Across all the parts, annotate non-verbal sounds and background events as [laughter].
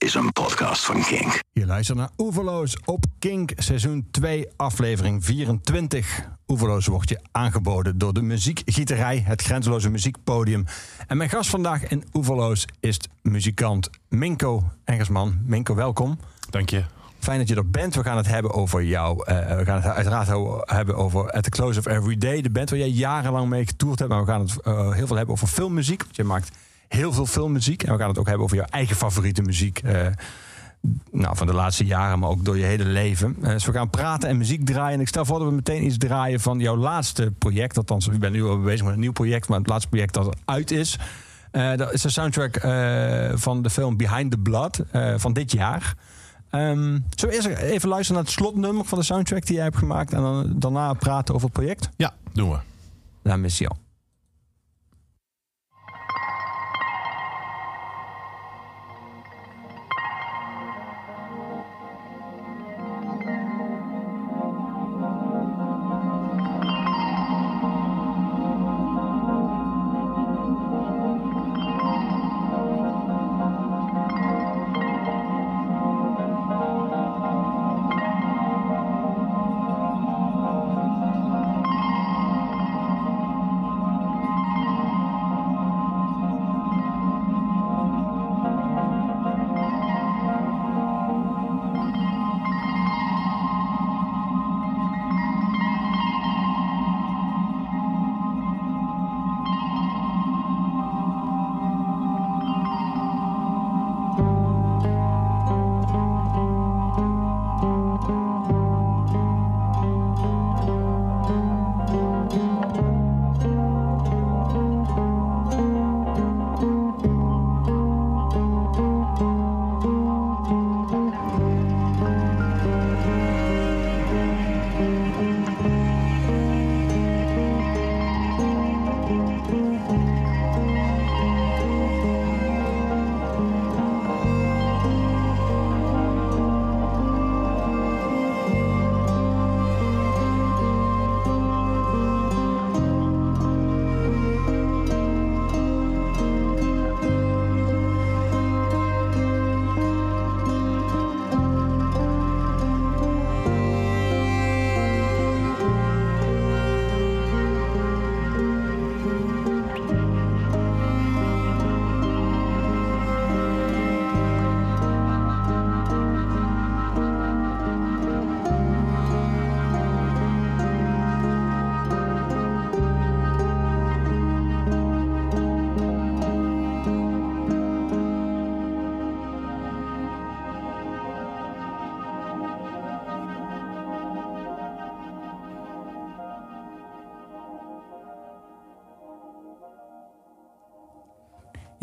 is een podcast van Kink. Je luistert naar Oeverloos op Kink, seizoen 2, aflevering 24. Oeverloos wordt je aangeboden door de muziekgieterij, het grenzeloze muziekpodium. En mijn gast vandaag in Oeverloos is muzikant Minko Engersman. Minko, welkom. Dank je. Fijn dat je er bent. We gaan het hebben over jou. Eh, we gaan het uiteraard hebben over At the Close of Every Day. De band waar jij jarenlang mee getoerd hebt. Maar we gaan het uh, heel veel hebben over filmmuziek. Want je maakt heel veel filmmuziek. En we gaan het ook hebben over jouw eigen favoriete muziek. Uh, nou, van de laatste jaren, maar ook door je hele leven. Uh, dus we gaan praten en muziek draaien. En ik stel voor dat we meteen iets draaien van jouw laatste project. Althans, ik ben nu al bezig met een nieuw project, maar het laatste project dat uit is. Uh, dat is de soundtrack van de film Behind the Blood van dit jaar. Um, zullen we eerst even luisteren naar het slotnummer van de soundtrack die jij hebt gemaakt en dan daarna praten over het project? Ja, doen we. La Mission.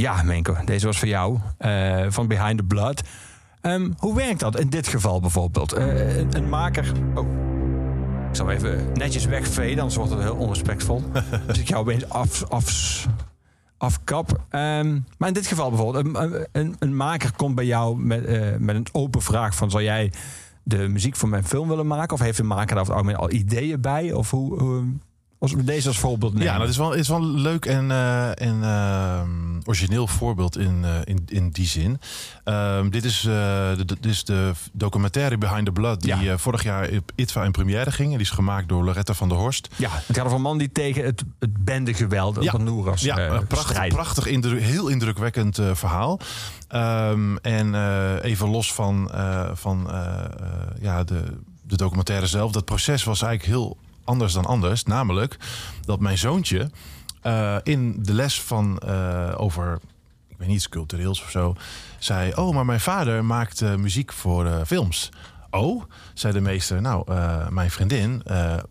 Ja, Menko, deze was voor jou. Uh, van Behind the Blood. Um, hoe werkt dat in dit geval bijvoorbeeld? Uh, een, een, maker. Oh. Ik zal even netjes wegveden, anders wordt het heel onrespectvol. [laughs] dus ik jou opeens af, af, afkap. Um, maar in dit geval bijvoorbeeld, een, een, een maker komt bij jou met, uh, met een open vraag van... zal jij de muziek voor mijn film willen maken? Of heeft de maker daar al ideeën bij? Of hoe, hoe, als we deze als voorbeeld nemen. Ja, dat is wel, is wel een leuk en, uh, en uh, origineel voorbeeld in, uh, in, in die zin. Ehm, dit, is, de, dit is de documentaire Behind the Blood... die ja. vorig jaar op ITVA in première ging. En die is gemaakt door Loretta van der Horst. Ja, het gaat over een man die tegen het, het bendegeweld... Ja, van Noeras ja prachtig, prachtig heel indrukwekkend verhaal. Um, en even los van, van ja, de, de documentaire zelf... dat proces was eigenlijk heel anders dan anders. Namelijk dat mijn zoontje uh, in de les van uh, over, ik weet niet, iets cultureels of zo, zei: Oh, maar mijn vader maakt uh, muziek voor films. Oh, zei de meester. Nou, mijn vriendin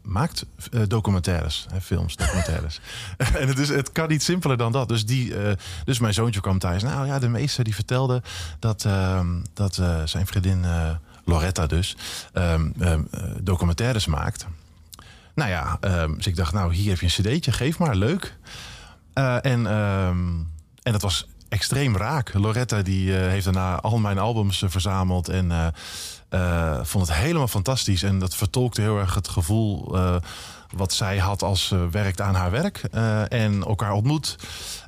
maakt documentaires, hè, films, documentaires. [laughs] en het, is, het kan niet simpeler dan dat. Dus, die, dus mijn zoontje kwam thuis. Nou ja, de meester die vertelde dat, dat zijn vriendin Loretta dus ehm, ehm, documentaires maakt. Nou ja, um, dus ik dacht, nou, hier heb je een cd'tje, geef maar, leuk. Uh, en, um, en dat was extreem raak. Loretta die uh, heeft daarna al mijn albums uh, verzameld en vond het helemaal fantastisch. En dat vertolkte heel erg het gevoel wat zij had als ze werkt aan haar werk eh, en elkaar ontmoet.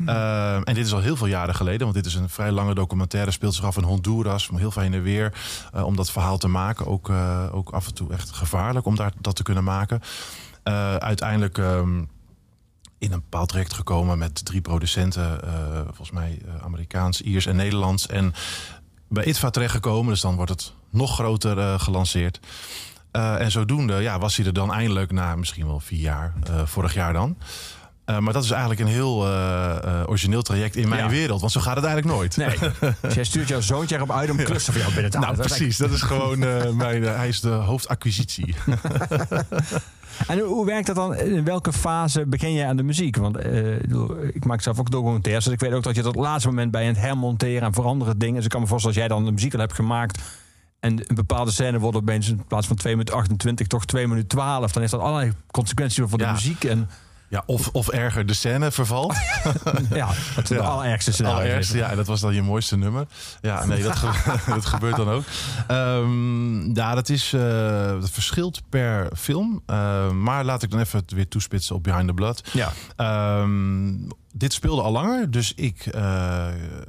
Eh, en dit is al heel veel jaren geleden, want dit is een vrij lange documentaire. Speelt zich af in Honduras, heel veel heen en weer. eh, om dat verhaal te maken. Ook, eh, ook af en toe echt gevaarlijk om daar, dat te kunnen maken. Eh, uiteindelijk ehm, in een bepaald traject gekomen met drie producenten. eh, volgens mij eh, Amerikaans, Iers en Nederlands. En bij ITVA terechtgekomen. Dus dan wordt het nog groter eh, gelanceerd. Eh, en zodoende ja, was hij er dan eindelijk na misschien wel vier jaar. eh, vorig jaar dan. Eh, maar dat is eigenlijk een heel origineel traject in mijn Ja. wereld. Want zo gaat het eigenlijk nooit. Nee. [laughs] Dus jij stuurt jouw zoontje erop uit om klussen voor jou binnen te Nou, halen. Dat is precies. Dat is gewoon mijn. hij is de hoofdacquisitie. [laughs] En hoe werkt dat dan? In welke fase begin jij aan de muziek? Want ik maak zelf ook documentaires. Dus ik weet ook dat je tot het laatste moment bij het hermonteren en veranderen dingen. Dus ik kan me voorstellen als jij dan de muziek al hebt gemaakt. En een bepaalde scène wordt opeens in plaats van 2 minuten 28 toch 2 minuten 12. Dan heeft dat allerlei consequenties voor de Ja. muziek. En Ja, of, of erger, de scène vervalt. [laughs] ja, de Ja. allerergste scenario. Ja, dat was dan je mooiste nummer. Ja, nee, dat, ge- [laughs] [laughs] dat gebeurt dan ook. Ehm, ja, dat is eh, dat verschilt per film. Ehm, maar laat ik dan even het weer toespitsen op Behind the Blood. Ja. Ehm, dit speelde al langer, dus ik, eh,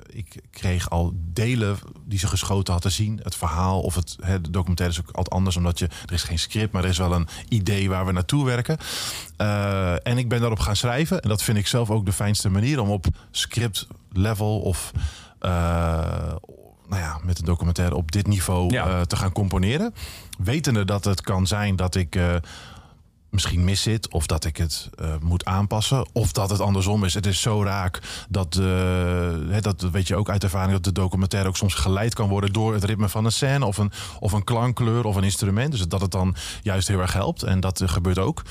ik kreeg al delen die ze geschoten had te zien. Het verhaal of het hè, de documentaire is ook altijd anders, omdat je er is geen script, maar er is wel een idee waar we naartoe werken. Eh, en ik ben daarop gaan schrijven. En dat vind ik zelf ook de fijnste manier om op script level of eh, nou ja, met een documentaire op dit niveau Ja. te gaan componeren. Wetende dat het kan zijn dat ik misschien mis zit. Of dat ik het eh, moet aanpassen. Of dat het andersom is. Het is zo raak dat, eh, dat weet je ook uit ervaring... dat de documentaire ook soms geleid kan worden... door het ritme van een scène of een, of een klankkleur of een instrument. Dus dat het dan juist heel erg helpt. En dat eh, gebeurt ook.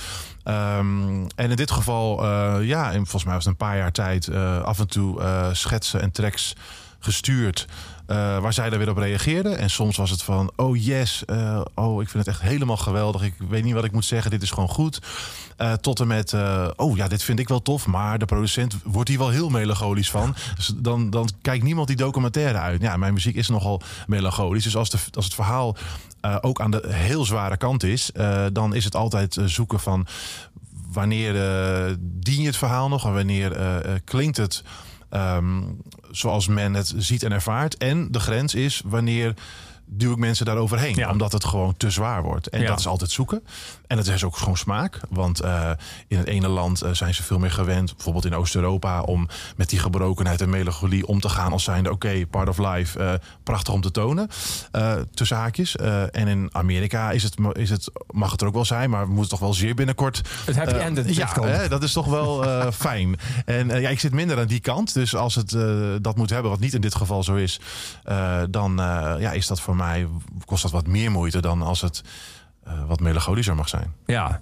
Ehm, en in dit geval, ja, en volgens mij was het een paar jaar tijd... af en toe schetsen en tracks gestuurd... eh, waar zij daar weer op reageerden. En soms was het van, oh yes, eh, oh ik vind het echt helemaal geweldig. Ik weet niet wat ik moet zeggen, dit is gewoon goed. Eh, tot en met, oh ja, dit vind ik wel tof. Maar de producent wordt hier wel heel melancholisch van. Dus dan, dan kijkt niemand die documentaire uit. Ja, mijn muziek is nogal melancholisch. Dus als, de, als het verhaal ook aan de heel zware kant is... dan is het altijd zoeken van wanneer dien je het verhaal nog en wanneer klinkt het ehm, zoals men het ziet en ervaart. En de grens is wanneer duw ik mensen daar overheen. Ja. Omdat het gewoon te zwaar wordt. En Ja. dat is altijd zoeken. En het is ook gewoon smaak. Want eh, in het ene land eh, zijn ze veel meer gewend, bijvoorbeeld in Oost-Europa, om met die gebrokenheid en melancholie om te gaan als zijnde oké, part of life, eh, prachtig om te tonen. tussen haakjes. En in Amerika is het, is het, mag het er ook wel zijn, maar we moeten toch wel zeer binnenkort Het happy end ja, hè, dat is toch wel [laughs] fijn. En ja, ik zit minder aan die kant. Dus als het dat moet hebben, wat niet in dit geval zo is, dan ja, is dat voor mij kost dat wat meer moeite dan als het wat melancholischer mag zijn. Ja.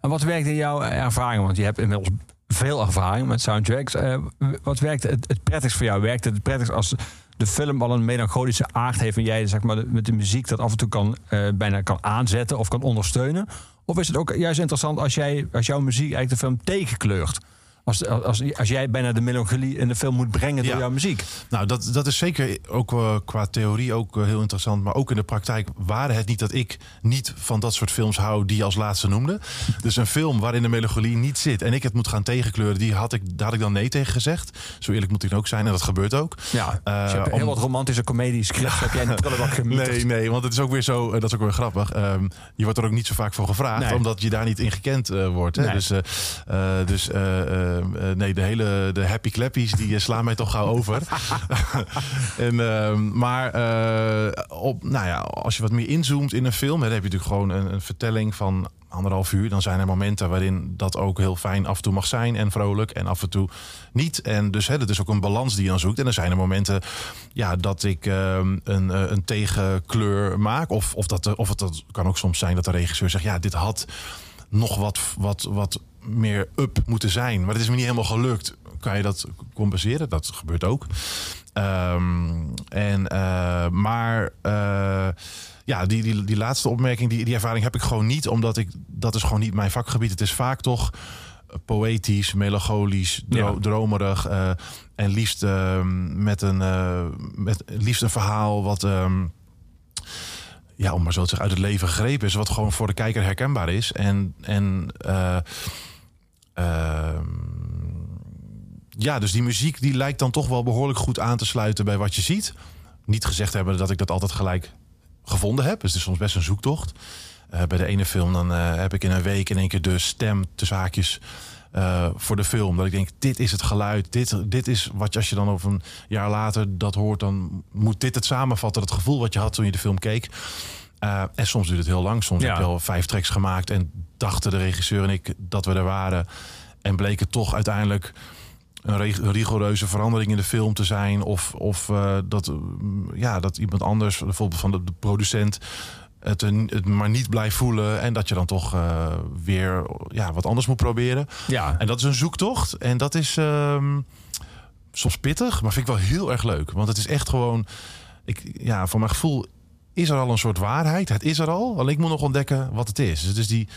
En wat werkt in jouw ervaring? Want je hebt inmiddels veel ervaring met soundtracks. Eh, wat werkt het, het prettigst voor jou? Werkt het prettigst als de film al een melancholische aard heeft... en jij zeg maar, met de muziek dat af en toe kan, eh, bijna kan aanzetten of kan ondersteunen? Of is het ook juist interessant als, jij, als jouw muziek eigenlijk de film tegenkleurt? Als, als, als jij bijna de melancholie in de film moet brengen door Ja. jouw muziek. Nou, dat, dat is zeker ook eh, qua theorie ook eh, heel interessant. Maar ook in de praktijk waren het niet dat ik niet van dat soort films hou die je als laatste noemde. Dus een film waarin de melancholie niet zit en ik het moet gaan tegenkleuren, die had ik, daar had ik dan nee tegen gezegd. Zo eerlijk moet ik ook zijn en dat gebeurt ook. Ja, Eh, dus je hebt heel wat romantische comedie scripts heb jij [laughs] gemieterd. Nee, nee, want het is ook weer zo, eh, dat is ook weer grappig. Ehm, je wordt er ook niet zo vaak voor gevraagd, Nee. omdat je daar niet in gekend eh, wordt. Hè? Nee. Dus, eh, eh, dus eh, eh, eh, nee, de hele de happy clappies die eh, slaan mij toch gauw over. [laughs] en, ehm, maar eh, op, nou ja, als je wat meer inzoomt in een film, dan heb je natuurlijk gewoon een, een vertelling van anderhalf uur. Dan zijn er momenten waarin dat ook heel fijn af en toe mag zijn en vrolijk en af en toe niet. En dus hè, dat is ook een balans die je dan zoekt. En er zijn er momenten ja, dat ik ehm, een, eh, een tegenkleur maak. Of, of, dat, of het dat kan ook soms zijn dat de regisseur zegt: ja, dit had nog wat, wat, wat meer up moeten zijn. Maar het is me niet helemaal gelukt. Kan je dat compenseren? Dat gebeurt ook. Ehm, en, eh, maar eh, ja, die, die, die laatste opmerking, die, die ervaring heb ik gewoon niet. Omdat ik, dat is gewoon niet mijn vakgebied. Het is vaak toch poëtisch, melancholisch, dro- Ja. dromerig. eh, en liefst, ehm, met een, eh, met liefst een verhaal wat... ehm, ja, om maar zo te zeggen, uit het leven gegrepen is. Wat gewoon voor de kijker herkenbaar is. En, en eh, ja, dus die muziek die lijkt dan toch wel behoorlijk goed aan te sluiten bij wat je ziet. Niet gezegd hebben dat ik dat altijd gelijk gevonden heb. Dus het is soms best een zoektocht. Eh, bij de ene film dan eh, heb ik in een week in één keer de stem tussen haakjes eh, voor de film. Dat ik denk, dit is het geluid. Dit, dit is wat als je dan over een jaar later dat hoort, dan moet dit het samenvatten. Het gevoel wat je had toen je de film keek. Uh, en soms duurt het heel lang. Soms Ja. heb je al vijf tracks gemaakt en dachten de regisseur en ik dat we er waren. En bleek het toch uiteindelijk een rig- een rigoureuze verandering in de film te zijn. Of, of eh, dat, eh, ja, dat iemand anders, bijvoorbeeld van de, de producent, het, een- het maar niet blijft voelen. En dat je dan toch eh, weer ja, wat anders moet proberen. Ja, En dat is een zoektocht. En dat is ehm, soms pittig, maar vind ik wel heel erg leuk. Want het is echt gewoon, ik, ja, voor mijn gevoel is er al een soort waarheid. Het is er al. Alleen ik moet nog ontdekken wat het is. Dus het is die.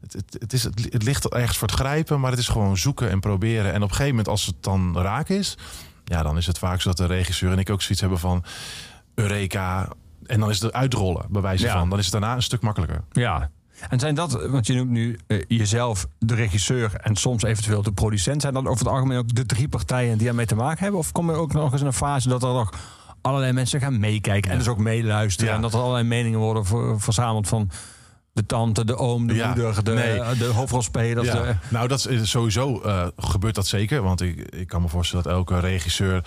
Het, het, het, is, het, ligt ergens voor het grijpen, maar het is gewoon zoeken en proberen. En op een gegeven moment, als het dan raak is, ja, dan is het vaak zo dat de regisseur en ik ook zoiets hebben van Eureka. En dan is het uitrollen, bij wijze Ja. van. Dan is het daarna een stuk makkelijker. ja. En zijn dat, want je noemt nu eh, jezelf de regisseur en soms eventueel de producent. Zijn dat over het algemeen ook de drie partijen die ermee te maken hebben? Of kom je ook nog eens in een fase dat er nog allerlei mensen gaan meekijken en dus ook meeluisteren? Ja. En dat er allerlei meningen worden ver- verzameld van de tante, de oom, de Ja, moeder, de, nee. de hoofdrolspeler. Ja. De, Nou, dat is sowieso eh, gebeurt dat zeker. Want ik, ik kan me voorstellen dat elke regisseur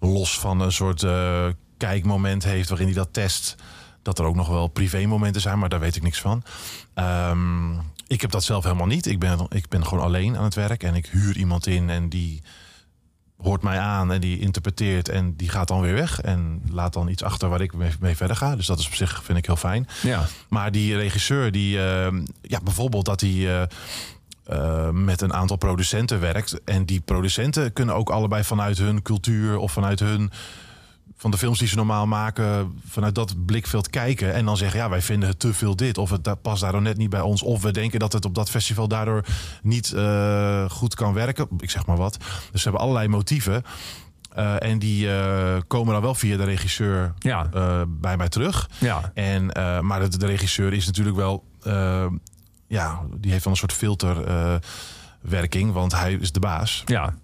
los van een soort eh, kijkmoment heeft waarin hij dat test. Dat er ook nog wel privémomenten zijn, maar daar weet ik niks van. Ehm, ik heb dat zelf helemaal niet. Ik ben, ik ben gewoon alleen aan het werk en ik huur iemand in en die hoort mij aan en die interpreteert en die gaat dan weer weg en laat dan iets achter waar ik mee, mee verder ga. Dus dat is op zich vind ik heel fijn. ja. Maar die regisseur, die, eh, ja, bijvoorbeeld dat hij eh, eh, met een aantal producenten werkt. En die producenten kunnen ook allebei vanuit hun cultuur of vanuit hun. Van de films die ze normaal maken, vanuit dat blikveld kijken. En dan zeggen: ja, wij vinden het te veel dit. Of het past daardoor net niet bij ons. Of we denken dat het op dat festival daardoor niet eh, goed kan werken. Ik zeg maar wat. Dus ze hebben allerlei motieven. Eh, en die eh, komen dan wel via de regisseur Ja. bij mij terug. Ja. En, maar de, de regisseur is natuurlijk wel, ja, die heeft wel een soort filterwerking, want hij is de baas. Ja.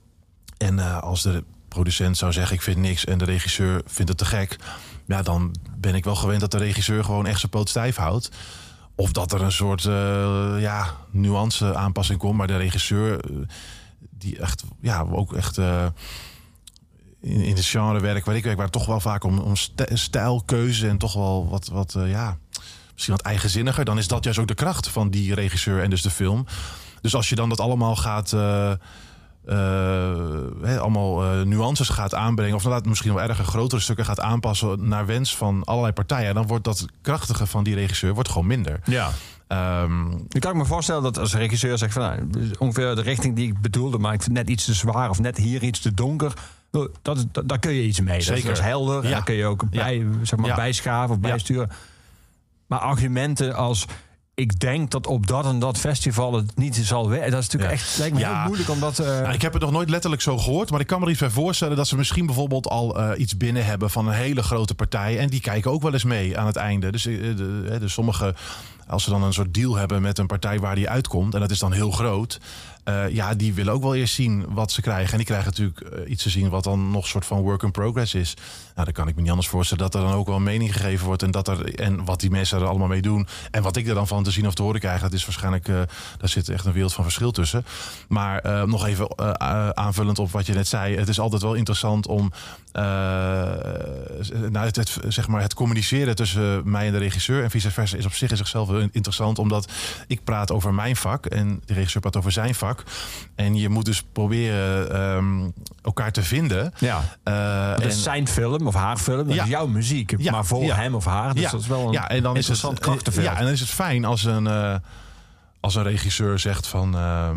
En als de producent zou zeggen: Ik vind niks, en de regisseur vindt het te gek, ja, dan ben ik wel gewend dat de regisseur gewoon echt zijn poot stijf houdt. Of dat er een soort eh, ja, nuance aanpassing komt, maar de regisseur, eh, die echt, ja, ook echt. eh, in, in het genrewerk waar ik werk, waar toch wel vaak om, om st- stijlkeuze en toch wel wat, wat ja, misschien wat eigenzinniger. Dan is dat juist ook de kracht van die regisseur en dus de film. Dus als je dan dat allemaal gaat, eh, allemaal eh, nuances gaat aanbrengen, of inderdaad misschien wel erger grotere stukken gaat aanpassen naar wens van allerlei partijen, dan wordt dat krachtige van die regisseur wordt gewoon minder. Ja. Ehm, Ik kan me voorstellen dat als regisseur zegt van nou, ongeveer de richting die ik bedoelde, maar ik vind net iets te zwaar of net hier iets te donker. Dat, dat, daar kun je iets mee. Dat is- Zeker. Dat is helder. Ja. Daar kun je ook Ja. bij, zeg maar, Ja. bijschaven of Ja. bijsturen. Maar argumenten als ik denk dat op dat en dat festival het niet zal werken. Dat is natuurlijk Ja. echt lijkt me Ja. heel moeilijk om dat. eh, Nou, ik heb het nog nooit letterlijk zo gehoord, maar ik kan me er iets bij voorstellen dat ze misschien bijvoorbeeld al eh, iets binnen hebben van een hele grote partij. En die kijken ook wel eens mee aan het einde. Dus, de, dus sommige, als ze dan een soort deal hebben met een partij waar die uitkomt, en dat is dan heel groot. Eh, ja, die willen ook wel eerst zien wat ze krijgen. En die krijgen natuurlijk eh, iets te zien wat dan nog een soort van work in progress is. Nou, dan kan ik me niet anders voorstellen dat er dan ook wel een mening gegeven wordt. En, dat er, en wat die mensen er allemaal mee doen. En wat ik er dan van te zien of te horen krijg, dat is waarschijnlijk, eh, daar zit echt een wereld van verschil tussen. Maar nog even aanvullend op wat je net zei. Het is altijd wel interessant om nou, het, zeg maar het communiceren tussen mij en de regisseur en vice versa is op zich in zichzelf heel interessant. Omdat ik praat over mijn vak en de regisseur praat over zijn vak. En je moet dus proberen ehm, elkaar te vinden. ja. Eh, Dat is en- zijn film of haar film. Dat Ja. is jouw muziek. Ja. Maar voor hem of haar. Dus dat is wel een ja, en dan is het interessant. Ja, en dan is het fijn als een, eh, als een regisseur zegt van... ehm,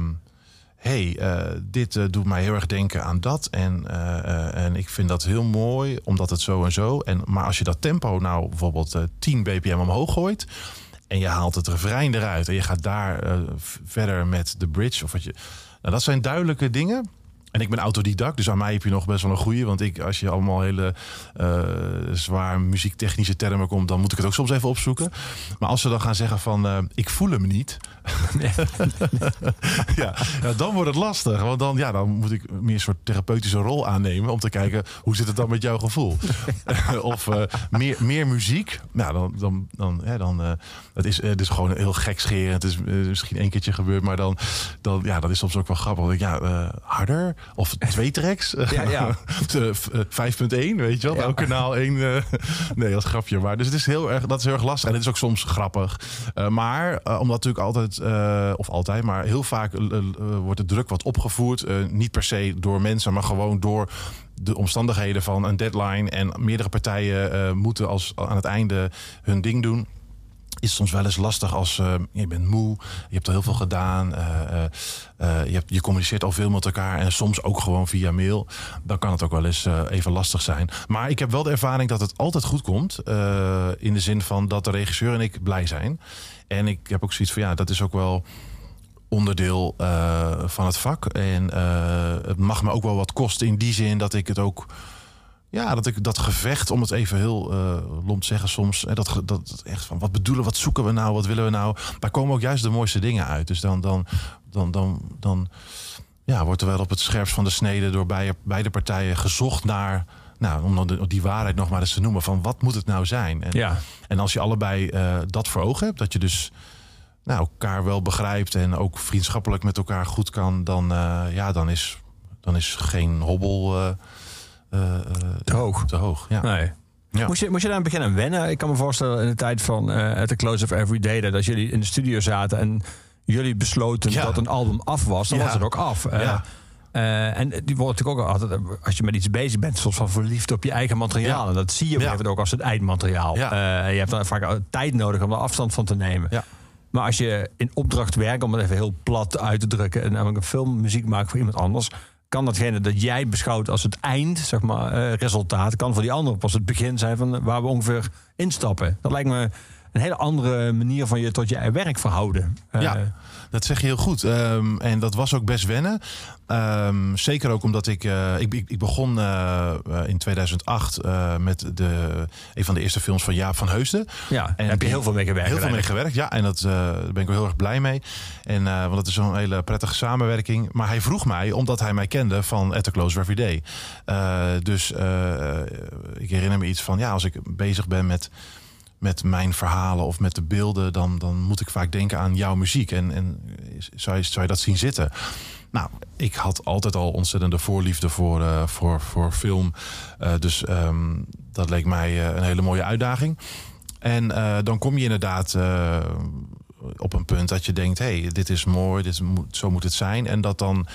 hey, eh, dit eh, doet mij heel erg denken aan dat. En, eh, eh, en ik vind dat heel mooi, omdat het zo en zo. En, maar als je dat tempo nou bijvoorbeeld eh 10 bpm omhoog gooit... en je haalt het refrein eruit... en je gaat daar eh, verder met de bridge... of wat je, nou, dat zijn duidelijke dingen... En ik ben autodidact, dus aan mij heb je nog best wel een goede. Want ik, als je allemaal hele uh, zwaar muziektechnische termen komt, dan moet ik het ook soms even opzoeken. Maar als ze dan gaan zeggen van uh, ik voel hem niet. [laughs] ja, dan wordt het lastig. Want dan, ja, dan moet ik meer een soort therapeutische rol aannemen om te kijken hoe zit het dan met jouw gevoel. [laughs] [laughs] of uh, meer, meer muziek. Nou, dan, dan, dan, ja, dan het is, het is gewoon heel gekscherend. Het is misschien één keertje gebeurd, maar dan, dan ja, dat is soms ook wel grappig. Ja, harder of twee tracks. Ja, ja. 5.1, weet je wel. Ja. Elk kanaal één. Uh, nee, dat is grapje. Maar dus het is heel erg, dat is heel erg lastig. En het is ook soms grappig. Uh, maar uh, omdat natuurlijk altijd, of altijd, maar heel vaak wordt de druk wat opgevoerd. niet per se door mensen, maar gewoon door de omstandigheden van een deadline. En meerdere partijen moeten als, aan het einde hun ding doen is soms wel eens lastig als je bent moe, je hebt al heel veel gedaan, je, hebt, je communiceert al veel met elkaar en soms ook gewoon via mail. Dan kan het ook wel eens even lastig zijn. Maar ik heb wel de ervaring dat het altijd goed komt. in de zin van dat de regisseur en ik blij zijn. En ik heb ook zoiets van ja, dat is ook wel onderdeel van het vak. En het mag me ook wel wat kosten in die zin dat ik het ook ja, dat ik dat gevecht, om het even heel uh, lomp te zeggen soms, en dat, dat echt van wat bedoelen, wat zoeken we nou, wat willen we nou, daar komen ook juist de mooiste dingen uit. Dus dan, dan, dan, dan, dan ja, wordt er wel op het scherpst van de snede door beide, beide partijen gezocht naar, nou, om dan die waarheid nog maar eens te noemen, van wat moet het nou zijn? En, ja. en als je allebei uh, dat voor ogen hebt, dat je dus nou, elkaar wel begrijpt en ook vriendschappelijk met elkaar goed kan, dan, uh, ja, dan is, dan is geen hobbel uh, te hoog. Te hoog, ja. Nee. Ja. Moest, je, moest je daar aan het begin aan wennen? Ik kan me voorstellen in de tijd van At the Close of Every Day... dat jullie in de studio zaten en jullie besloten dat een album af was. Dan was het ook af. Ja. Uh, en die wordt natuurlijk ook altijd, als je met iets bezig bent, soms van verliefd op je eigen materiaal. En dat zie je ja. ook als het eindmateriaal. Uh, je hebt dan vaak tijd nodig om er afstand van te nemen. Maar als je in opdracht werkt, om het even heel plat uit te drukken, en namelijk een filmmuziek maken voor iemand anders, kan datgene dat jij beschouwt als het eind, zeg maar, uh, resultaat, kan voor die ander pas het begin zijn van waar we ongeveer instappen. Dat lijkt me een hele andere manier van je tot je werk verhouden. Uh, ja. Dat zeg je heel goed. Um, en dat was ook best wennen. Um, zeker ook omdat ik... Uh, ik, ik, begon uh, in 2008 uh, met de, een van de eerste films van Jaap van Heusden. Ja, en heb je heel veel mee gewerkt. Heel veel mee gewerkt, ja. En dat, daar ben ik wel heel erg blij mee. En, want dat is een hele prettige samenwerking. Maar hij vroeg mij, omdat hij mij kende van At the Close Every Day. dus ik herinner me iets van... Ja, als ik bezig ben met met mijn verhalen of met de beelden, dan, dan moet ik vaak denken aan jouw muziek. En, en zou, je, zou je dat zien zitten? Nou, ik had altijd al ontzettende voorliefde voor, uh, voor, voor film. Uh, dus um, dat leek mij uh, een hele mooie uitdaging. En dan kom je inderdaad op een punt dat je denkt: hé, hey, dit is mooi, dit moet, zo moet het zijn. En dat dan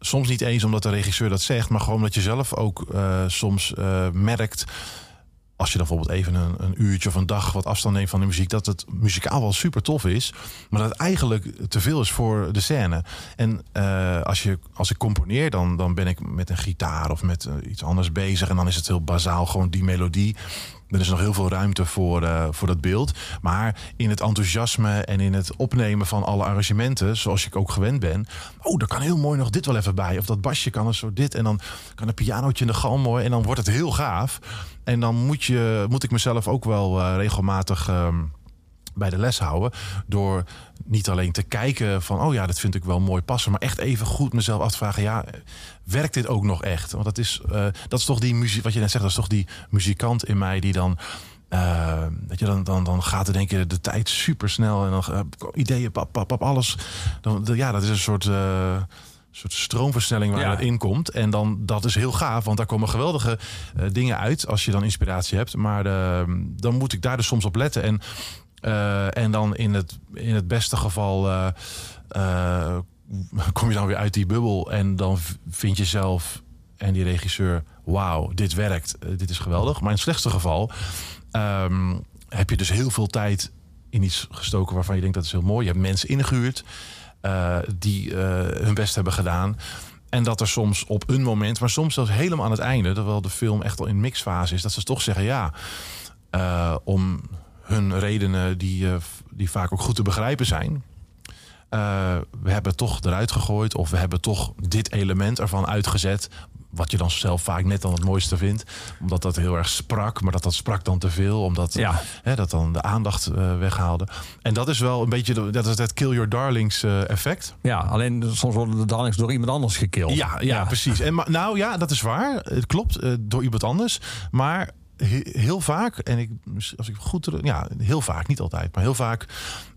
soms niet eens omdat de regisseur dat zegt, maar gewoon dat je zelf ook soms merkt als je dan bijvoorbeeld even een, een, uurtje of een dag wat afstand neemt van de muziek, dat het muzikaal wel super tof is, maar dat het eigenlijk te veel is voor de scène. En uh, als, je, als ik componeer, dan, dan ben ik met een gitaar of met uh, iets anders bezig. En dan is het heel bazaal, gewoon die melodie. Er is nog heel veel ruimte voor, uh, voor dat beeld. Maar in het enthousiasme en in het opnemen van alle arrangementen, zoals ik ook gewend ben. Oh, daar kan heel mooi nog dit wel even bij. Of dat basje kan er zo dit. En dan kan een pianootje in de gal mooi. En dan wordt het heel gaaf. En dan moet, je, moet ik mezelf ook wel uh, regelmatig. Uh, bij de les houden. Door niet alleen te kijken van, oh ja, dat vind ik wel mooi passen. Maar echt even goed mezelf af te vragen, ja, werkt dit ook nog echt? Want dat is, uh, dat is toch die muziek, wat je net zegt, dat is toch die muzikant in mij die dan. Uh, dat je dan, dan, dan gaat er denk je de tijd super snel en dan uh, ideeën, pap, pap, pap, alles. Dan, ja, dat is een soort soort stroomversnelling waar ja. dat in komt. En dan dat is heel gaaf, want daar komen geweldige uh, dingen uit als je dan inspiratie hebt. Maar uh, dan moet ik daar dus soms op letten. En, uh, en dan in het, in het beste geval [laughs] kom je dan weer uit die bubbel. En dan vind je zelf en die regisseur, wauw, dit werkt, dit is geweldig. Maar in het slechtste geval um, heb je dus heel veel tijd in iets gestoken waarvan je denkt dat is heel mooi. Je hebt mensen ingehuurd. Die hun best hebben gedaan. En dat er soms op een moment, maar soms zelfs helemaal aan het einde, terwijl de film echt al in mixfase is, dat ze toch zeggen ja, om hun redenen die, die vaak ook goed te begrijpen zijn. eh, we hebben toch eruit gegooid. Of we hebben toch dit element ervan uitgezet. Wat je dan zelf vaak net dan het mooiste vindt. Omdat dat heel erg sprak. Maar dat dat sprak dan te veel. Omdat Ja. hè, dat dan de aandacht eh, weghaalde. En dat is wel een beetje de- dat is het kill your darlings eh, effect. Ja, alleen soms worden de darlings door iemand anders gekild. Ja, ja, precies. En, maar, nou ja, dat is waar. Het klopt, eh, door iemand anders. Maar heel vaak, en ik, als ik goed... Ja, heel vaak, niet altijd, maar heel vaak...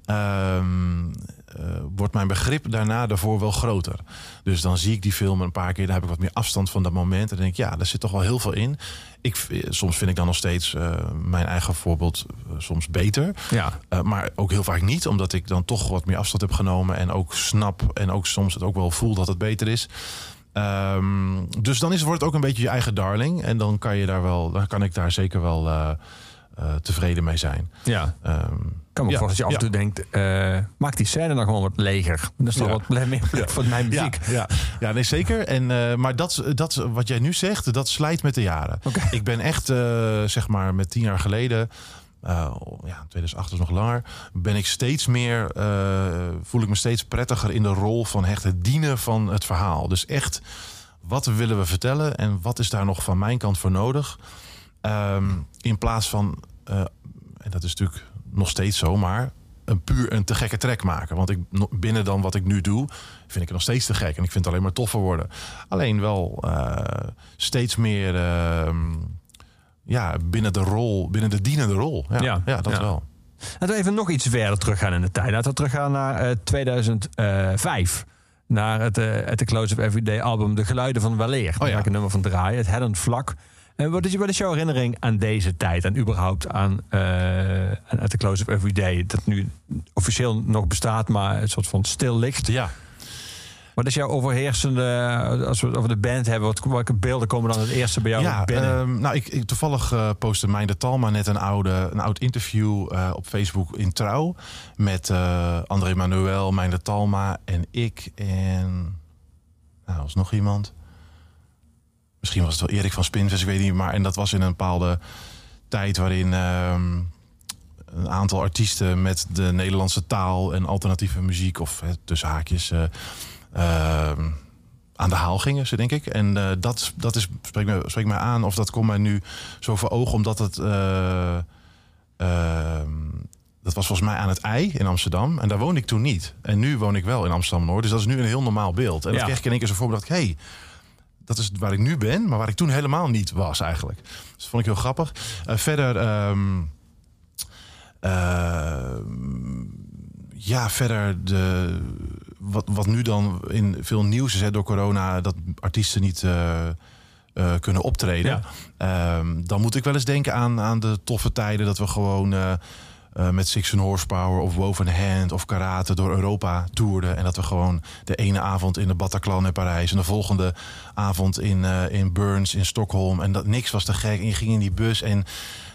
ehm, eh, wordt mijn begrip daarna daarvoor wel groter. Dus dan zie ik die film een paar keer, dan heb ik wat meer afstand van dat moment. En dan denk ik, ja, daar zit toch wel heel veel in. Ik, v- soms vind ik dan nog steeds eh, mijn eigen voorbeeld eh, soms beter. Ja. Maar ook heel vaak niet, omdat ik dan toch wat meer afstand heb genomen. En ook snap en ook soms het ook wel voel dat het beter is. Ehm, dus dan is, wordt het ook een beetje je eigen darling. En dan kan, je daar wel, dan kan ik daar zeker wel eh, eh, tevreden mee zijn. ja. Ehm, Ik kan me ja, voorstellen dat je af en ja. toe denkt... eh, maak die scène dan gewoon wat leger. Dat is toch Ja. wat meer voor mijn muziek. Ja, ja. nee, zeker. En, maar dat, dat, wat jij nu zegt, dat slijt met de jaren. Ik ben echt, zeg maar, met tien jaar geleden... eh, ja, 2008 is nog langer. Ben ik steeds meer, eh, voel ik me steeds prettiger in de rol van echt het dienen van het verhaal. Dus echt, wat willen we vertellen en wat is daar nog van mijn kant voor nodig? Ehm, in plaats van, eh, en dat is natuurlijk nog steeds zo, maar een puur een te gekke track maken. Want ik, binnen dan wat ik nu doe, vind ik het nog steeds te gek. En ik vind het alleen maar toffer worden. Alleen wel steeds meer ehm, ja, binnen de rol, binnen de dienende rol. Ja, Ja, ja, dat ja. wel. Laten we even nog iets verder teruggaan in de tijd. Laten we teruggaan naar eh, 2005. Naar het, eh het The Close of Everyday album De Geluiden van Waleer. Daar ja. ga ik een nummer van draaien. Het Hellend Vlak. En wat is, wat is jouw herinnering aan deze tijd? En überhaupt aan, eh aan At The Close of Everyday? Dat nu officieel nog bestaat, maar een soort van stil ligt. Ja. Wat is jouw overheersende... Als we het over de band hebben, wat, welke beelden komen dan het eerste bij jou Ja, binnen? ehm, nou, ik, ik, toevallig eh postte Mijn de Talma net een, oude, een oud interview eh, op Facebook in Trouw. Met eh, André Manuel, Mijn de Talma en ik en... Nou, was nog iemand. Misschien was het wel Erik van Spinvis, ik weet niet. Maar en dat was in een bepaalde tijd waarin ehm, een aantal artiesten met de Nederlandse taal en alternatieve muziek, of tussen haakjes, eh, aan de haal gingen, ze denk ik. En eh, dat, dat is, spreekt, me, spreekt mij aan, of dat komt mij nu zo voor ogen, omdat het. eh, ehm, dat was volgens mij aan het ei in Amsterdam. En daar woonde ik toen niet. En nu woon ik wel in Amsterdam-Noord. Dus dat is nu een heel normaal beeld. En Ja. dat kreeg ik in één keer zo voor. dacht hey, dat is waar ik nu ben. Maar waar ik toen helemaal niet was eigenlijk. Dus dat vond ik heel grappig. Eh, verder... ehm, ehm, ja, verder de, wat, wat nu dan in veel nieuws is hè, door corona... dat artiesten niet... eh, eh, kunnen optreden. Ehm, dan moet ik wel eens denken aan, aan de toffe tijden dat we gewoon eh, met Six and Horsepower of Woven Hand of Karate door Europa toerden. En dat we gewoon de ene avond in de Bataclan in Parijs en de volgende avond in, in Burns in Stockholm. En dat niks was te gek. En je ging in die bus en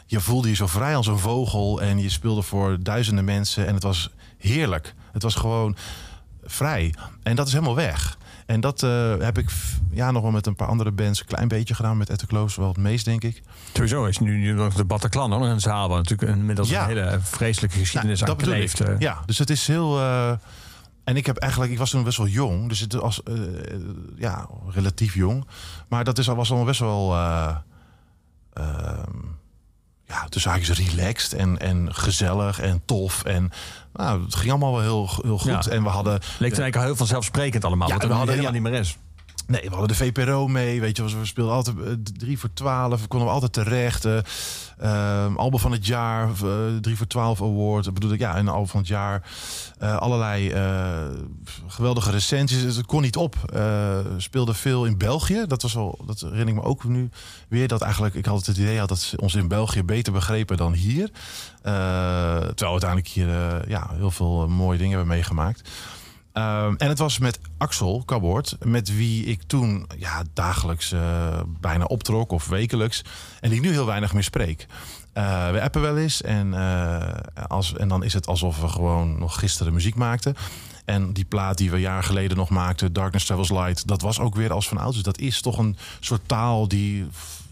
je voelde je zo vrij als een vogel. En je speelde voor duizenden mensen en het was heerlijk. Het was gewoon vrij. En dat is helemaal weg. En dat eh, heb ik ja, nog wel met een paar andere bands een klein beetje gedaan. Met Close wel het meest, denk ik. Sowieso is nu, nu nog de Bataclan nog een zaal... waar natuurlijk inmiddels Ja. een hele vreselijke geschiedenis Nou, aan bedoel kleeft. ik. eh. Ja, dus het is heel. eh, en ik heb eigenlijk, ik was toen best wel jong, dus het was ja relatief jong, maar dat is al was al best wel. eh, ehm, ja, dus eigenlijk relaxed en, en gezellig en tof. En nou, het ging allemaal wel heel, heel goed. Ja. En we hadden Leek toen eigenlijk heel vanzelfspannend allemaal. Ja, wat we hadden- helemaal niet meer is. Nee, we hadden de VPRO mee. Weet je, we speelden altijd eh, drie voor twaalf. We konden altijd terecht. eh ehm, album van het jaar, eh, drie voor twaalf award. Ik bedoel ik, ja, een album van het jaar. Eh, allerlei eh, geweldige recensies. Dus het kon niet op. Eh speelde veel in België. Dat was wel, dat herinner ik me ook nu weer. Dat eigenlijk, ik had het idee had dat ze ons in België beter begrepen dan hier. Eh, terwijl we uiteindelijk hier eh, ja, heel veel eh, mooie dingen hebben meegemaakt. Ehm, en het was met Axel Kabort, met wie ik toen ja, dagelijks eh, bijna optrok of wekelijks. En die ik nu heel weinig meer spreek. Eh, we appen wel eens en, eh, als, en dan is het alsof we gewoon nog gisteren muziek maakten. En die plaat die we jaar geleden nog maakten, Darkness Travels Light, dat was ook weer als van oud. Dus dat is toch een soort taal die,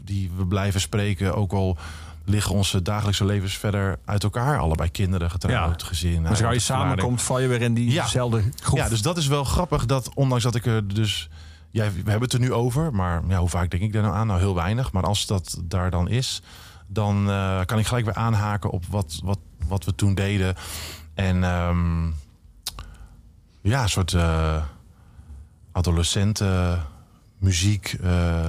die we blijven spreken, ook al liggen onze dagelijkse levens verder uit elkaar. Allebei kinderen, getrouwd, Ja. gezin. Maar als je samenkomt, val je weer in diezelfde groep. Ja, dus dat is wel grappig dat ondanks dat ik er dus... Ja, we hebben het er nu over, maar ja, hoe vaak denk ik daar nou aan? Nou, heel weinig. Maar als dat daar dan is, dan eh, kan ik gelijk weer aanhaken op wat, wat, wat we toen deden. En ehm, ja, een soort eh adolescenten muziek eh,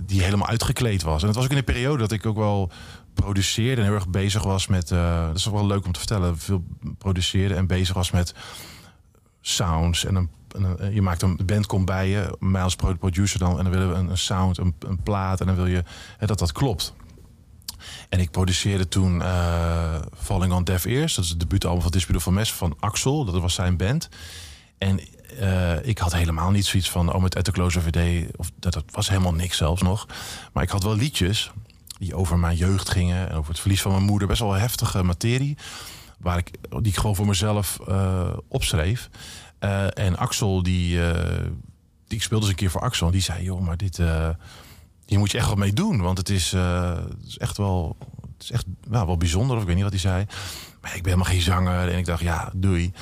die helemaal uitgekleed was. En het was ook in een periode dat ik ook wel produceerde en heel erg bezig was met... eh, dat is wel leuk om te vertellen. Veel produceerde en bezig was met sounds. En een, een- je maakt een band komt bij je, mij als pro- producer dan... en dan willen we een, sound, een, een plaat... en dan wil je hè, dat dat klopt. En ik produceerde toen eh, Falling on Deaf Ears. Dat is het debuutalbum van Dispute van Mes van Axel. Dat was zijn band. En eh, ik had helemaal niet zoiets van... oh, met the Close of dat, dat was helemaal niks zelfs nog. Maar ik had wel liedjes die over mijn jeugd gingen... en over het verlies van mijn moeder. Best wel heftige materie. Waar ik, die ik gewoon voor mezelf eh, opschreef. Eh, en Axel, die, die... Ik speelde eens een keer voor Axel. En die zei, joh, maar dit... hier moet je echt wat mee doen. Want het is, het is echt wel... Het is echt nou, wel bijzonder. Of ik weet niet wat hij zei. Ik ben helemaal geen zanger. En ik dacht, ja, doei.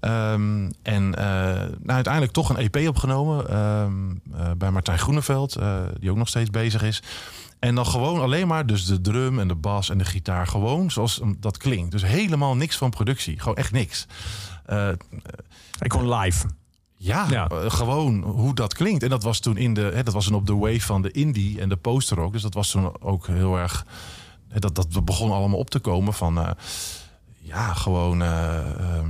Ehm, en eh, nou, uiteindelijk toch een EP opgenomen. ehm, eh, bij Martijn Groeneveld. eh, die ook nog steeds bezig is. En dan gewoon alleen maar dus de drum en de bas en de gitaar. Gewoon zoals um, dat klinkt. Dus helemaal niks van productie. Gewoon echt niks. Ik kon live. ja, Ja. gewoon hoe dat klinkt. En dat was toen in de, hè, dat was een op de wave van de indie en de poster rock. Dus dat was toen ook heel erg. hè, Dat, dat begon allemaal op te komen van. Ja, gewoon. ehm,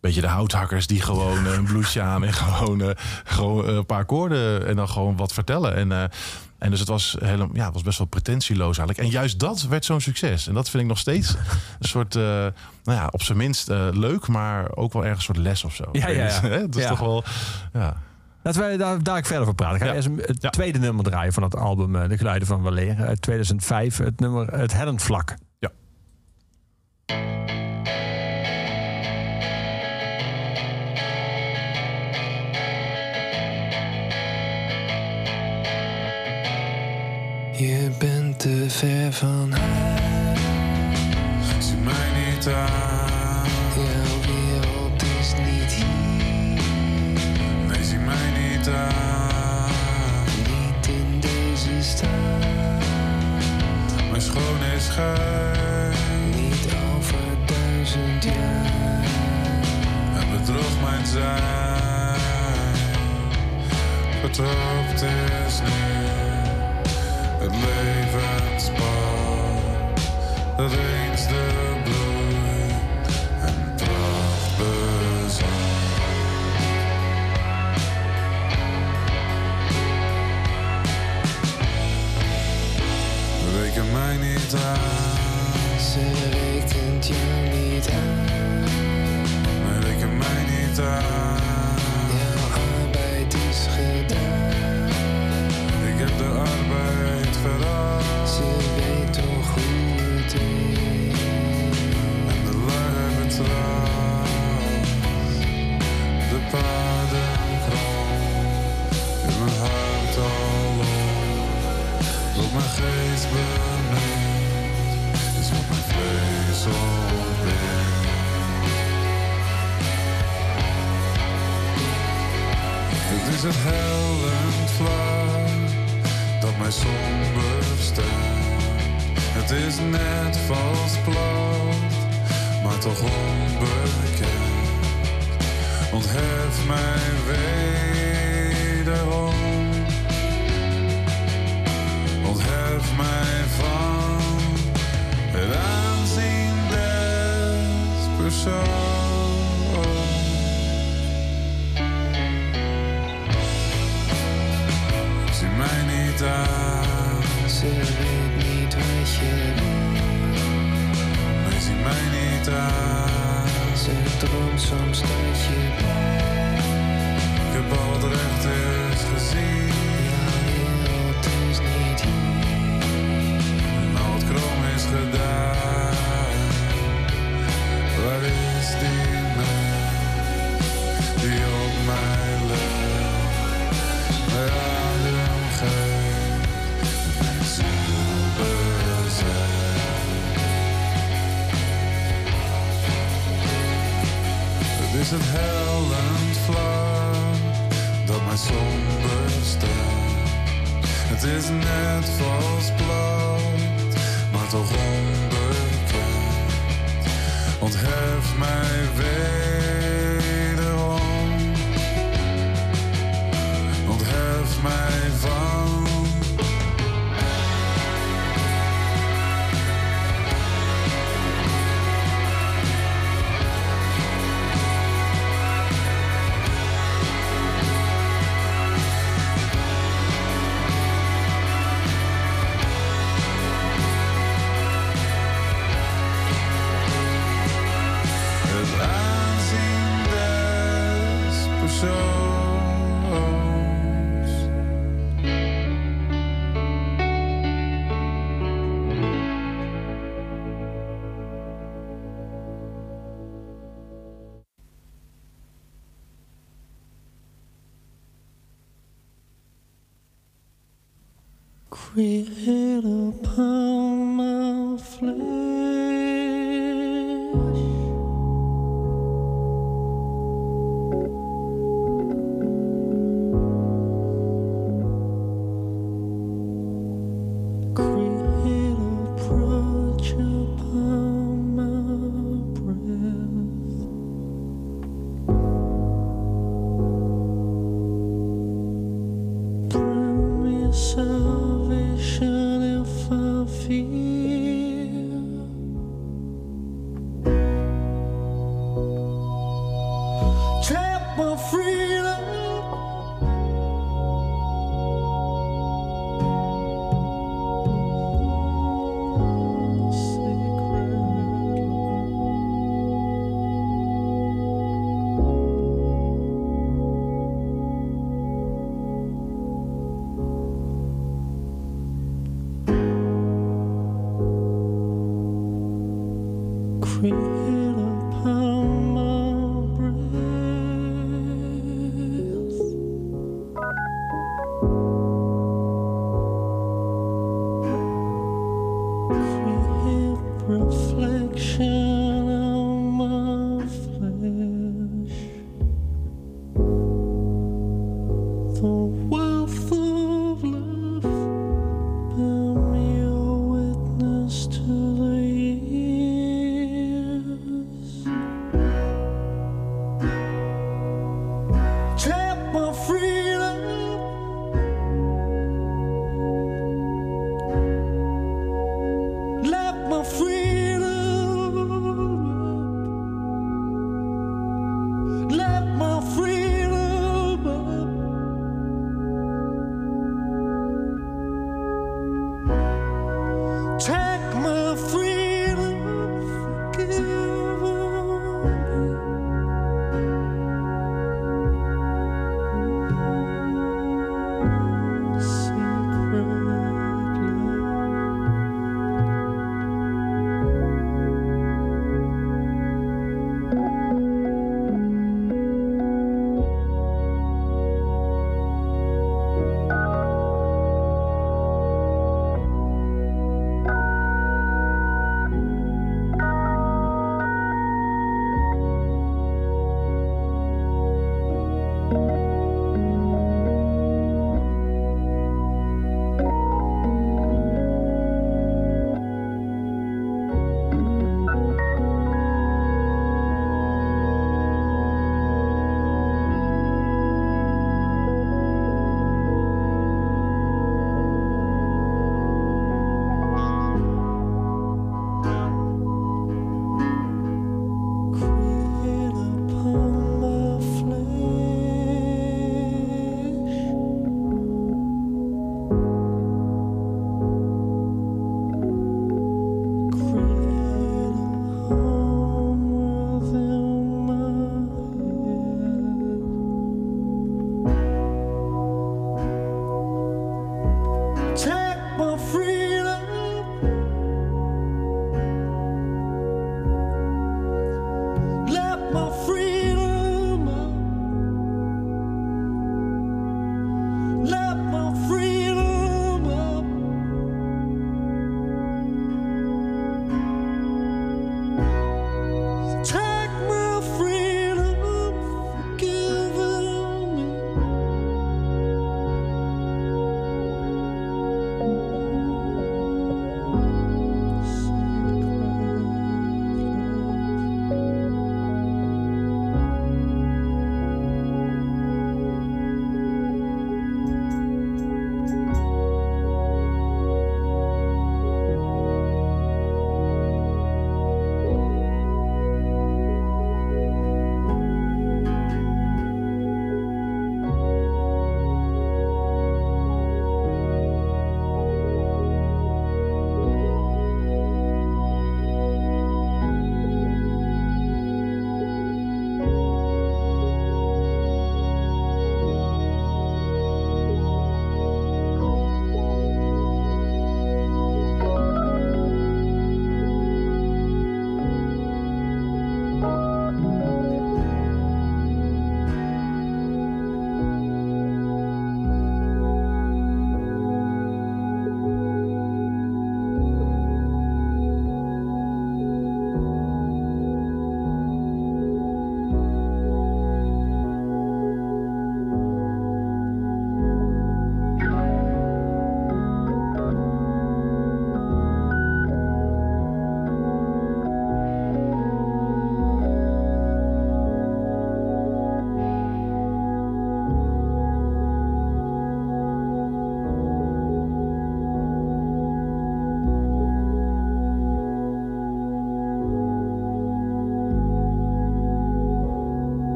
beetje de houthakkers die gewoon eh, een blouseje aan en gewoon, eh, gewoon een paar akkoorden en dan gewoon wat vertellen. En, en dus het was, helemaal, ja, het was best wel pretentieloos eigenlijk. En juist dat werd zo'n succes. En dat vind ik nog steeds een soort, eh, nou ja, op zijn minst leuk, maar ook wel ergens een soort les of zo. Ja, ja, ja. Dat is Ja. toch wel, ja. Laten wij daar, daar ik verder over praten. Ik ga Ja. eerst het Ja. tweede nummer draaien van het album De Geluiden van Waleer uit 2005. Het nummer Het Hellend Vlak. Je bent te ver van huis. Zie mij niet aan, Jouw wereld is niet hier. nee, zie mij niet aan. Niet in deze stad. Mijn schoon is schuin bedrog mijn zijn. Vertrapt is nu het levenspad dat eens de bloei en pracht bezat. Reken mij niet aan, Ze rekent jou niet aan. Nee, reken mij niet aan. Jouw arbeid is gedaan. Ik heb de arbeid verrast Ze weet toch hoe het is. en de lui betrapt. De paden grond in mijn hart al op. Wat mijn geest bemind, is wat mijn vlees ontbindt. Het hellend vlak dat mij somber stemt. Het is net vals plat, maar toch onbekend. Onthef mij wederom. Onthef mij van het aanzien des persoons. Aan, Ze weet niet wat je wil. mij niet aan. Ze droomt soms dat je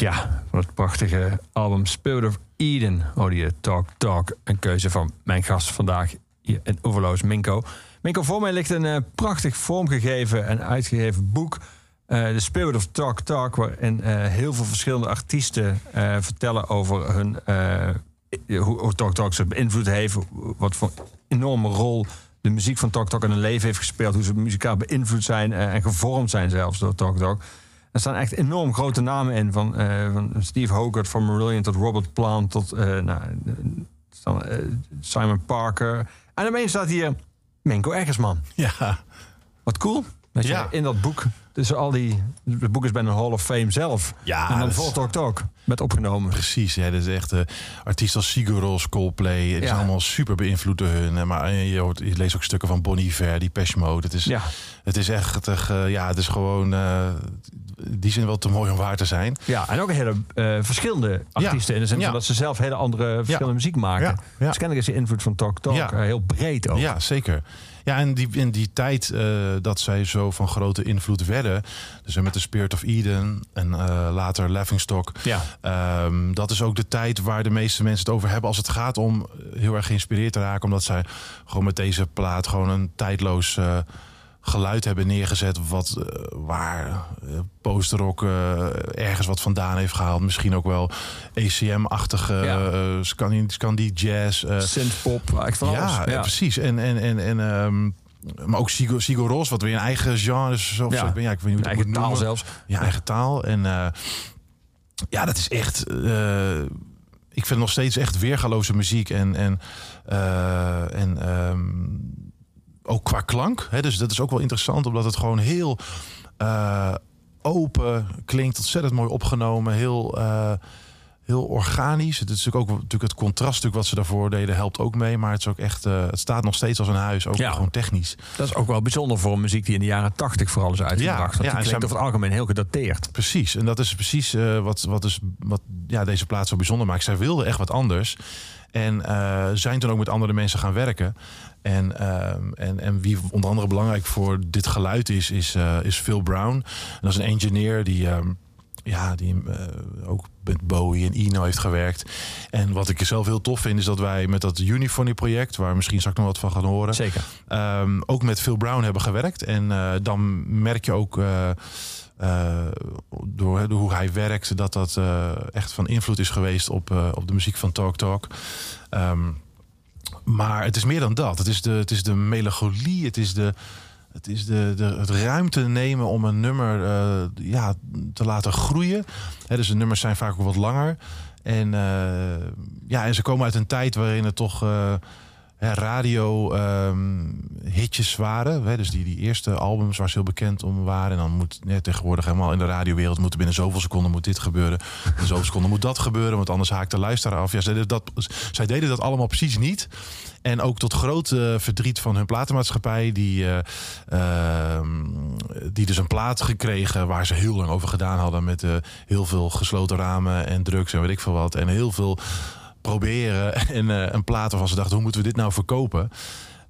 Ja, het prachtige album Spirit of Eden hoorde je Talk Talk. Een keuze van mijn gast vandaag in Overloos, Minko. Minko, voor mij ligt een eh, prachtig vormgegeven en uitgegeven boek. eh The Spirit of Talk Talk, waarin eh, heel veel verschillende artiesten vertellen over hun, hoe, hoe Talk Talk ze beïnvloed heeft. Wat voor enorme rol de muziek van Talk Talk in hun leven heeft gespeeld. Hoe ze muzikaal beïnvloed zijn en gevormd zijn zelfs door Talk Talk. Er staan echt enorm grote namen in. Van, eh, van Steve Hogarth, van Marillion tot Robert Plant tot eh, nou, eh, staan, Simon Parker. En daarmee staat hier Menko Eggersman. Ja, Wat cool. Dat je in dat boek, tussen al die... Het boek is bijna een Hall of Fame zelf. Ja, en dan volgt Talk Talk met opgenomen. precies. Ja, dat is echt eh artiesten als Sigur Coldplay. Het is Ja. allemaal super beïnvloed door hun. Maar je, hoort, je leest ook stukken van Bonnie Iver, die Mode. Het is, Ja, het is echt, eh, ja, het is gewoon... die zin wel te mooi om waar te zijn. ja, en ook hele eh, verschillende artiesten. In de zin van dat ze zelf hele andere verschillende muziek maken. Dus kennelijk is die invloed van Talk Talk eh, heel breed ook. Ja, zeker. Ja, en die, in die tijd eh, dat zij zo van grote invloed werden... dus met de Spirit of Eden en later Laughingstock... Ja. Ehm, dat is ook de tijd waar de meeste mensen het over hebben als het gaat om heel erg geïnspireerd te raken. Omdat zij gewoon met deze plaat gewoon een tijdloos geluid hebben neergezet. Wat, eh, waar eh, posterrock eh, ergens wat vandaan heeft gehaald. Misschien ook wel ACM-achtige, Ja. Scandi, Scandi jazz. Synthpop, echt alles. ja, precies. En, en, en, en, ehm, maar ook Sigur, Sigur Ros, wat weer een eigen genre is. Of Ja. zo, ja, ik weet niet hoe ik het Eigen taal noemen. zelfs. Ja, eigen taal. En ja, dat is echt. ik vind nog steeds echt weergaloze muziek. En, en, eh, en ehm, ook qua klank. Hè, dus dat is ook wel interessant, omdat het gewoon heel eh, open klinkt. Ontzettend mooi opgenomen. Heel. eh, Heel organisch. Het is natuurlijk ook natuurlijk het contraststuk wat ze daarvoor deden helpt ook mee. Maar het is ook echt. eh, het staat nog steeds als een huis. Ook Ja. gewoon technisch. Dat is ook wel bijzonder voor een muziek die in de jaren tachtig vooral is uitgebracht. Ja, ja, klinkt over het algemeen heel gedateerd. Precies. En dat is precies wat, wat, dus, wat ja, deze plaats zo bijzonder maakt. Zij wilden echt wat anders. En zijn toen ook met andere mensen gaan werken. En, ehm, en, en wie onder andere belangrijk voor dit geluid is, is, eh, is Phil Brown. En dat is een engineer die, ehm, ja, die eh, ook met Bowie en Eno heeft gewerkt. En wat ik zelf heel tof vind, is dat wij met dat Uniphony project, waar misschien straks nog wat van gaan horen, Zeker. Ehm, ook met Phil Brown hebben gewerkt. En eh, dan merk je ook door, door hoe hij werkt... dat dat echt van invloed is geweest op, op de muziek van Talk Talk. Ehm, maar het is meer dan dat. Het is de, het is de melancholie, het is de... Het is de, de, het ruimte nemen om een nummer eh, ja, te laten groeien. Dus de nummers zijn vaak ook wat langer. En, eh, ja, en ze komen uit een tijd waarin het toch eh, hè, radio ehm, waren. Hè, dus die, die eerste albums waar ze heel bekend om waren. En dan moet tegenwoordig helemaal in de radiowereld moeten binnen zoveel seconden moet dit gebeuren. In zoveel seconden moet dat gebeuren, want anders haakt de luisteraar af. Ja, zij deden dat, zij deden dat allemaal precies niet. En ook tot groot verdriet van hun platenmaatschappij, die, eh, ehm, die dus een plaat gekregen waar ze heel lang over gedaan hadden. Met eh, heel veel gesloten ramen en drugs en weet ik veel wat. En heel veel proberen. En eh, een plaat waarvan ze dachten, hoe moeten we dit nou verkopen?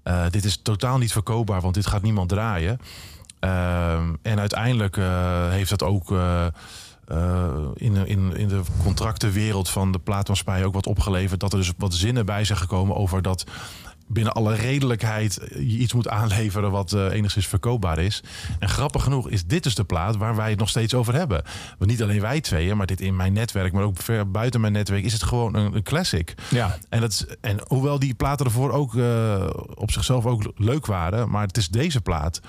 Eh, dit is totaal niet verkoopbaar, want dit gaat niemand draaien. Ehm, en uiteindelijk eh, heeft dat ook in, in, in de contractenwereld van de plaatmaatschappij ook wat opgeleverd. Dat er dus wat zinnen bij zijn gekomen over dat binnen alle redelijkheid je iets moet aanleveren wat eh, enigszins verkoopbaar is. En grappig genoeg is dit dus de plaat waar wij het nog steeds over hebben. Want niet alleen wij tweeën, maar dit in mijn netwerk, maar ook ver buiten mijn netwerk, is het gewoon een, een classic. Ja. En, dat is, en hoewel die platen ervoor ook eh, op zichzelf ook leuk waren, maar het is deze plaat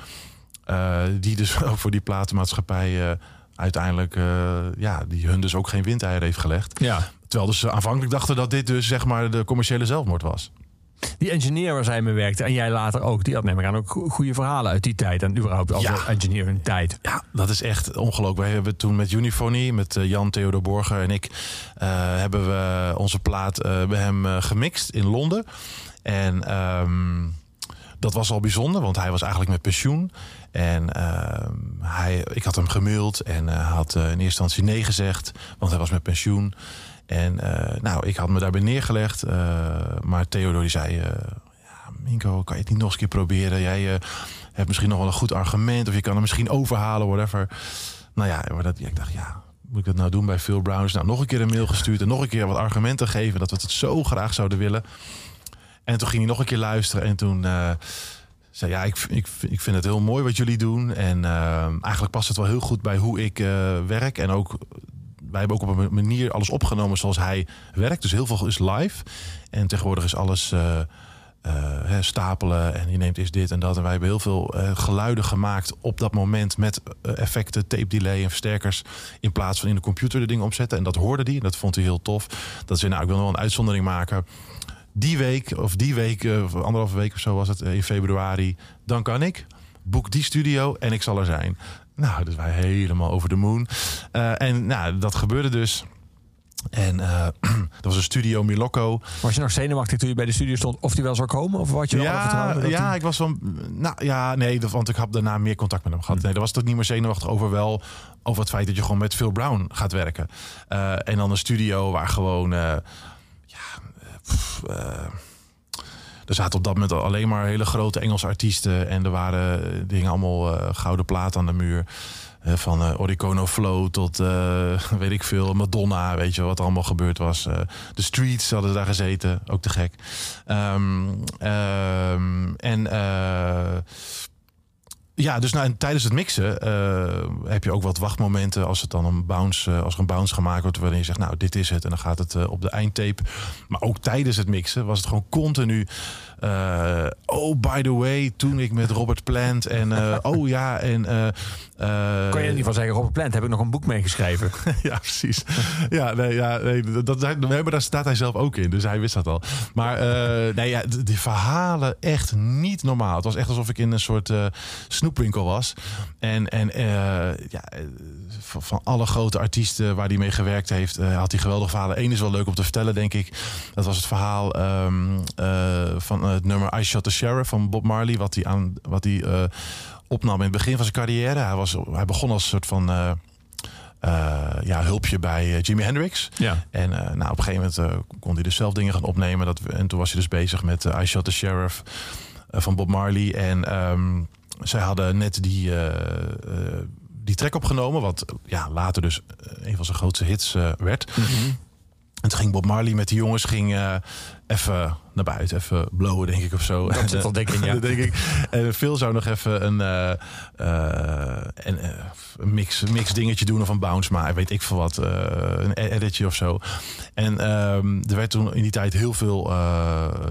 eh, die dus [laughs] ook voor die platenmaatschappij eh, uiteindelijk, eh, ja, die hun dus ook geen windeieren heeft gelegd. ja. Terwijl dus aanvankelijk dachten dat dit dus zeg maar de commerciële zelfmoord was. Die engineer waar zij mee werkte, en jij later ook, die had neem ik aan ook go- goede verhalen uit die tijd. En überhaupt als Ja. engineer in die tijd. Ja, dat is echt ongelooflijk. Wij hebben toen met Uniphony, met eh, Jan Theodor Borger en ik, eh, hebben we onze plaat eh, bij hem gemixt in Londen. En ehm, dat was al bijzonder, want hij was eigenlijk met pensioen. En ehm, hij, ik had hem gemaild en had in eerste instantie nee gezegd, want hij was met pensioen. En eh, nou, ik had me daarbij neergelegd. eh, maar Theodor die zei, eh, ja, Minko, kan je het niet nog eens een keer proberen? Jij hebt misschien nog wel een goed argument of je kan hem misschien overhalen, whatever. Nou ja, maar dat, ik dacht, ja, moet ik dat nou doen bij Phil Brown? Dus nou, nog een keer een mail gestuurd en nog een keer wat argumenten geven dat we het zo graag zouden willen. En toen ging hij nog een keer luisteren en toen eh, zei ja, ik, ik, ik vind het heel mooi wat jullie doen. En eigenlijk past het wel heel goed bij hoe ik werk. En ook, wij hebben ook op een manier alles opgenomen zoals hij werkt. Dus heel veel is live. En tegenwoordig is alles eh, eh, stapelen en je neemt eens dit en dat. En wij hebben heel veel eh, geluiden gemaakt op dat moment met effecten, tape delay en versterkers. In plaats van in de computer de dingen opzetten. En dat hoorde hij en dat vond hij heel tof. Dat zei, nou, ik wil nog wel een uitzondering maken. Die week, of die week, of anderhalve week of zo was het, in februari. Dan kan ik. Boek die studio en ik zal er zijn. Nou, dus wij helemaal over de moon. Eh, en nou, dat gebeurde dus. En eh dat [clears throat] was een studio Milocco. Was je nog zenuwachtig toen je bij de studio stond of die wel zou komen? Of wat je wel Ja, dat ja, die- ik was van. Nou ja, nee, dat- want ik had daarna meer contact met hem gehad. Nee, daar was het niet meer zenuwachtig over. Wel over het feit dat je gewoon met Phil Brown gaat werken. Eh, en dan een studio waar gewoon. eh, ja, eh, pff, eh, er zaten op dat moment alleen maar hele grote Engelse artiesten. En er waren eh, dingen allemaal eh, gouden plaat aan de muur. Eh, van eh Oricono Flow tot, [laughs] weet ik veel, Madonna. Weet je wat er allemaal gebeurd was. De Streets hadden daar gezeten. Ook te gek. Ehm, ehm, en ja, dus nou, en tijdens het mixen eh, heb je ook wat wachtmomenten als het dan een bounce, eh, als er een bounce gemaakt wordt, waarin je zegt, nou, dit is het, en dan gaat het eh, op de eindtape. Maar ook tijdens het mixen was het gewoon continu. Eh, oh, by the way, toen ik met Robert Plant en eh, [laughs] oh ja, en eh, Kan je ieder geval zeggen, Robert Plant heb ik nog een boek meegeschreven. [laughs] ja, precies. Ja, nee, ja, nee dat, we hebben, daar staat hij zelf ook in, dus hij wist dat al. Maar nee, ja, de, die verhalen echt niet normaal. Het was echt alsof ik in een soort snoepwinkel was. En, en ja, eh, van, van alle grote artiesten waar hij mee gewerkt heeft, eh, had hij geweldige verhalen. Eén is wel leuk om te vertellen, denk ik. Dat was het verhaal ehm, eh, van het nummer I Shot the Sheriff van Bob Marley, wat hij, aan, wat hij eh, opnam in het begin van zijn carrière. Hij, was, hij begon als een soort van. ja, hulpje bij Jimi Hendrix. Ja. En nou, op een gegeven moment kon hij dus zelf dingen gaan opnemen. Dat, en toen was hij dus bezig met I Shot the Sheriff van Bob Marley. En ehm, zij hadden net die, die track opgenomen. Wat ja, later dus eh, een van zijn grootste hits eh, werd. En toen ging Bob Marley met die jongens ging, eh, even naar buiten. Even blowen, denk ik, of zo. Dat zit wel dik in, [laughs] ja. Denk ik. En Phil zou nog even een, eh, eh, een, mix, mix dingetje doen of een bounce maar weet ik veel wat. een editje of zo. En ehm, er werd toen in die tijd heel veel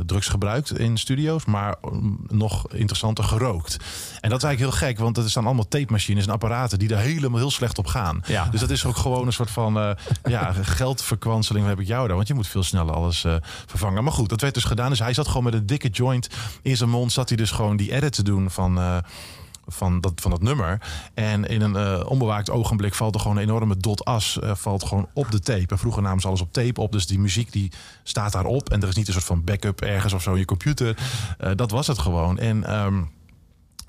drugs gebruikt in studio's, maar mm, nog interessanter gerookt. En dat is eigenlijk heel gek, want er staan allemaal tape machines en apparaten die daar helemaal heel slecht op gaan. Ja. Dus dat is ook gewoon een soort van ja, [laughs] geldverkwanseling heb ik jou daar. Want je moet veel sneller alles vervangen. Maar goed, dat werd dus gedaan. Dus hij zat gewoon met een dikke joint in zijn mond. Zat hij dus gewoon die edit te doen van... eh, van dat, van dat nummer. En in een eh, onbewaakt ogenblik valt er gewoon een enorme dot as eh, valt gewoon op de tape. En vroeger namen ze alles op tape op. Dus die muziek die staat daarop. En er is niet een soort van backup ergens of zo in je computer. Dat was het gewoon. En... ehm,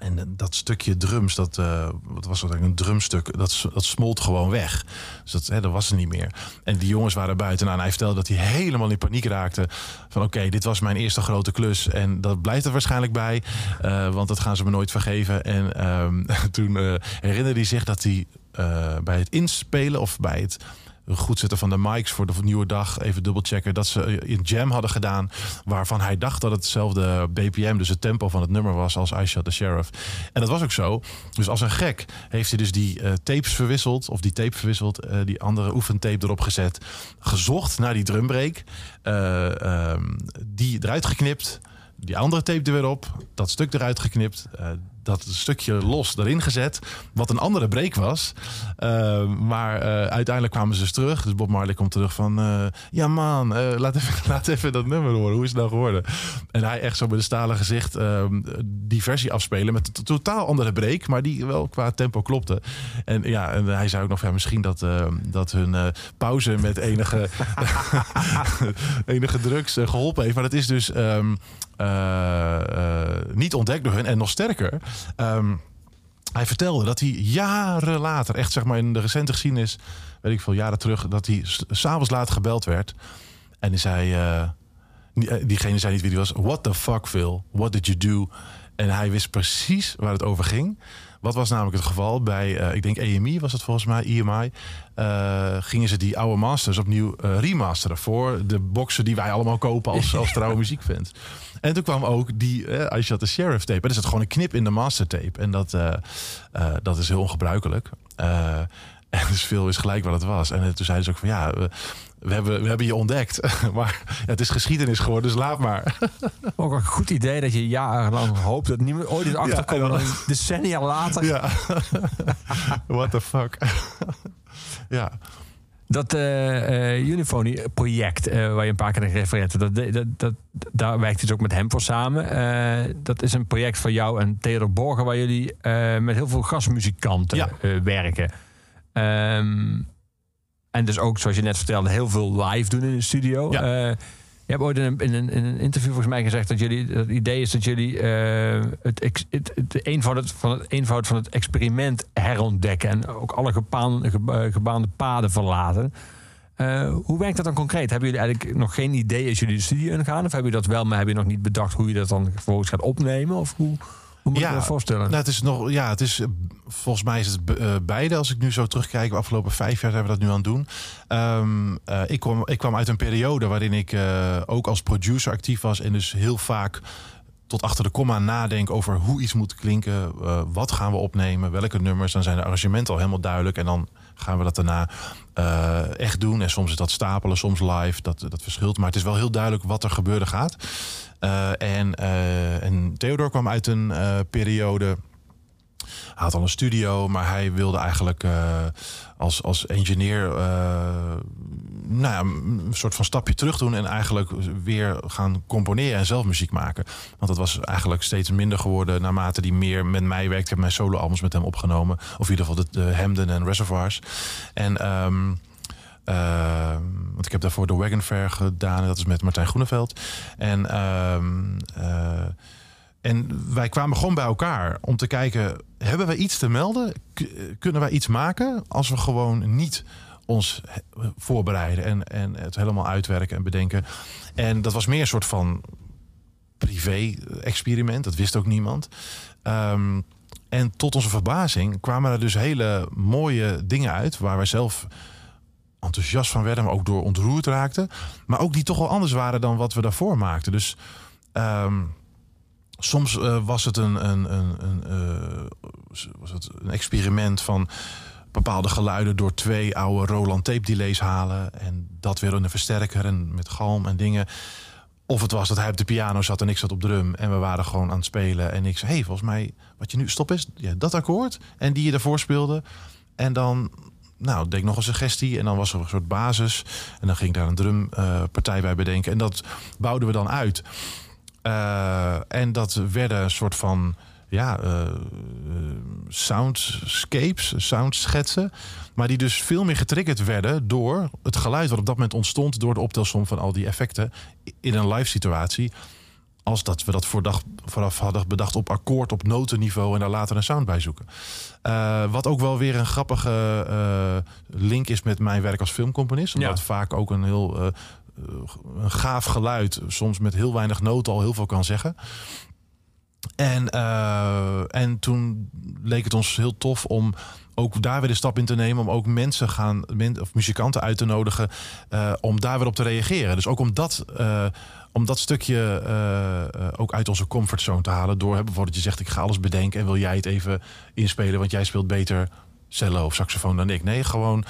en dat stukje drums, dat eh, wat was dat eigenlijk, een drumstuk, dat, dat smolt gewoon weg. Dus dat, hè, dat was er niet meer. En die jongens waren buiten. Nou, en hij vertelde dat hij helemaal in paniek raakte. Van oké, dit was mijn eerste grote klus. En dat blijft er waarschijnlijk bij. eh, want dat gaan ze me nooit vergeven. En ehm, [laughs] toen eh, herinnerde hij zich dat hij bij het inspelen of bij het goed zetten van de mics voor de nieuwe dag. Even dubbelchecken dat ze een jam hadden gedaan. Waarvan hij dacht dat het hetzelfde BPM, dus het tempo van het nummer was als I Shot the Sheriff. En dat was ook zo. Dus als een gek heeft hij dus die eh, tapes verwisseld. Of die tape verwisseld. eh, die andere oefentape erop gezet. Gezocht naar die drumbreak. eh, ehm, die eruit geknipt. Die andere tape er weer op. Dat stuk eruit geknipt. eh, dat stukje los erin gezet. Wat een andere break was. Eh, maar eh, uiteindelijk kwamen ze dus terug. Dus Bob Marley komt terug van... eh, ja man, eh, laat, even, [laughs] laat even dat nummer horen. Hoe is het nou geworden? En hij echt zo met een stalen gezicht... eh, die versie afspelen met een totaal andere break. Maar die wel qua tempo klopte. En ja, en hij zei ook nog... Ja, misschien dat, eh, dat hun pauze met enige, [laughs] [laughs] enige drugs eh, geholpen heeft. Maar dat is dus... ehm, niet ontdekt door hun. En nog sterker, ehm, hij vertelde dat hij jaren later, echt zeg maar in de recente geschiedenis, weet ik veel jaren terug, dat hij s'avonds laat gebeld werd. En hij zei, eh, eh, diegene zei niet wie die was. What the fuck, Phil? What did you do? En hij wist precies waar het over ging. Wat was namelijk het geval bij, eh, ik denk EMI was het volgens mij, EMI. eh, gingen ze die oude masters opnieuw eh, remasteren voor de boxen die wij allemaal kopen als, als trouwe [laughs] muziekfans. En toen kwam ook die eh I Shot the Sheriff tape. En er zit gewoon een knip in de mastertape. En dat, dat is heel ongebruikelijk. [laughs] En dus veel is gelijk wat het was. En toen zeiden ze ook van ja, we, hebben, we hebben je ontdekt. [laughs] maar ja, het is geschiedenis geworden, dus laat maar. [laughs] Ook een goed idee dat je jarenlang hoopt dat niemand ooit is achterkomt. en dan- en dan decennia later. ja. [laughs] What the fuck. ja. Dat eh eh Unifony-project eh, waar je een paar keer naar refereert, dat, dat, dat, daar werkt dus ook met hem voor samen. Dat is een project van jou en Theodor Borgen waar jullie met heel veel gastmuzikanten Ja. werken. Ehm, en dus ook, zoals je net vertelde, heel veel live doen in de studio. Ja. Eh, je hebt ooit in een, in, een, in een interview volgens mij gezegd dat jullie dat het idee is dat jullie eh, het, het, het eenvoud, het- van het eenvoud van het experiment herontdekken en ook alle gebaande, geba- gebaande paden verlaten. Eh, hoe werkt dat dan concreet? Hebben jullie eigenlijk nog geen idee als jullie de studio ingaan? Of hebben jullie dat wel, maar hebben jullie nog niet bedacht hoe je dat dan vervolgens gaat opnemen? Of hoe, hoe moet Ja, je dat voorstellen? Nou, het is nog, ja, het is, volgens mij is het eh, beide. Als ik nu zo terugkijk, de afgelopen vijf jaar zijn we dat nu aan het doen. Ehm, eh, ik, kwam, ik kwam uit een periode waarin ik eh, ook als producer actief was. En dus heel vaak tot achter de komma nadenk over hoe iets moet klinken. wat gaan we opnemen, welke nummers. Dan zijn de arrangementen al helemaal duidelijk. En dan gaan we dat daarna echt doen. En soms is dat stapelen, soms live. Dat, dat verschilt. Maar het is wel heel duidelijk wat er gebeuren gaat. Eh, en, eh, en Theodor kwam uit een eh, periode. Hij had al een studio, maar hij wilde eigenlijk als, als engineer nou ja, een soort van stapje terug doen en eigenlijk weer gaan componeren en zelf muziek maken. Want dat was eigenlijk steeds minder geworden naarmate hij meer met mij werkte. Ik heb mijn solo-albums met hem opgenomen, of in ieder geval de, de Hemden en Reservoirs. En ehm, ehm, want ik heb daarvoor de Wagon Fair gedaan. En dat is met Martijn Groeneveld. En, ehm, eh, en wij kwamen gewoon bij elkaar om te kijken... hebben we iets te melden? K- kunnen wij iets maken als we gewoon niet ons voorbereiden... en, en het helemaal uitwerken en bedenken. En dat was meer een soort van privé-experiment. Dat wist ook niemand. Ehm, en tot onze verbazing kwamen er dus hele mooie dingen uit... waar wij zelf enthousiast van werden, maar ook door ontroerd raakten. Maar ook die toch wel anders waren dan wat we daarvoor maakten. Dus ehm, soms eh, was het een, een, een, een, eh, was het een experiment van bepaalde geluiden door twee oude Roland tape delays halen. En dat weer een versterker en met galm en dingen. Of het was dat hij op de piano zat en ik zat op drum. En we waren gewoon aan het spelen. En ik zei, hey, volgens mij, wat je nu stop is, ja, dat akkoord. En die je daarvoor speelde. En dan, nou, deed ik nog een suggestie. En dan was er een soort basis. En dan ging ik daar een drumpartij bij bedenken. En dat bouwden we dan uit. Eh, en dat werden een soort van ja, eh, soundscapes, soundschetsen. Maar die dus veel meer getriggerd werden door het geluid wat op dat moment ontstond. Door de optelsom van al die effecten in een live situatie. Als dat we dat vooraf hadden bedacht op akkoord, op notenniveau en daar later een sound bij zoeken. Eh, wat ook wel weer een grappige eh, link is met mijn werk als filmcomponist. Omdat Ja. vaak ook een heel eh, een gaaf geluid, soms met heel weinig noten al heel veel kan zeggen. En, en toen leek het ons heel tof om ook daar weer de stap in te nemen. Om ook mensen gaan, of muzikanten uit te nodigen. om daar weer op te reageren. Dus ook om dat, om dat stukje eh, eh, ook uit onze comfortzone te halen. Door hè, bijvoorbeeld je zegt ik ga alles bedenken. En wil jij het even inspelen. Want jij speelt beter cello of saxofoon dan ik. Nee, gewoon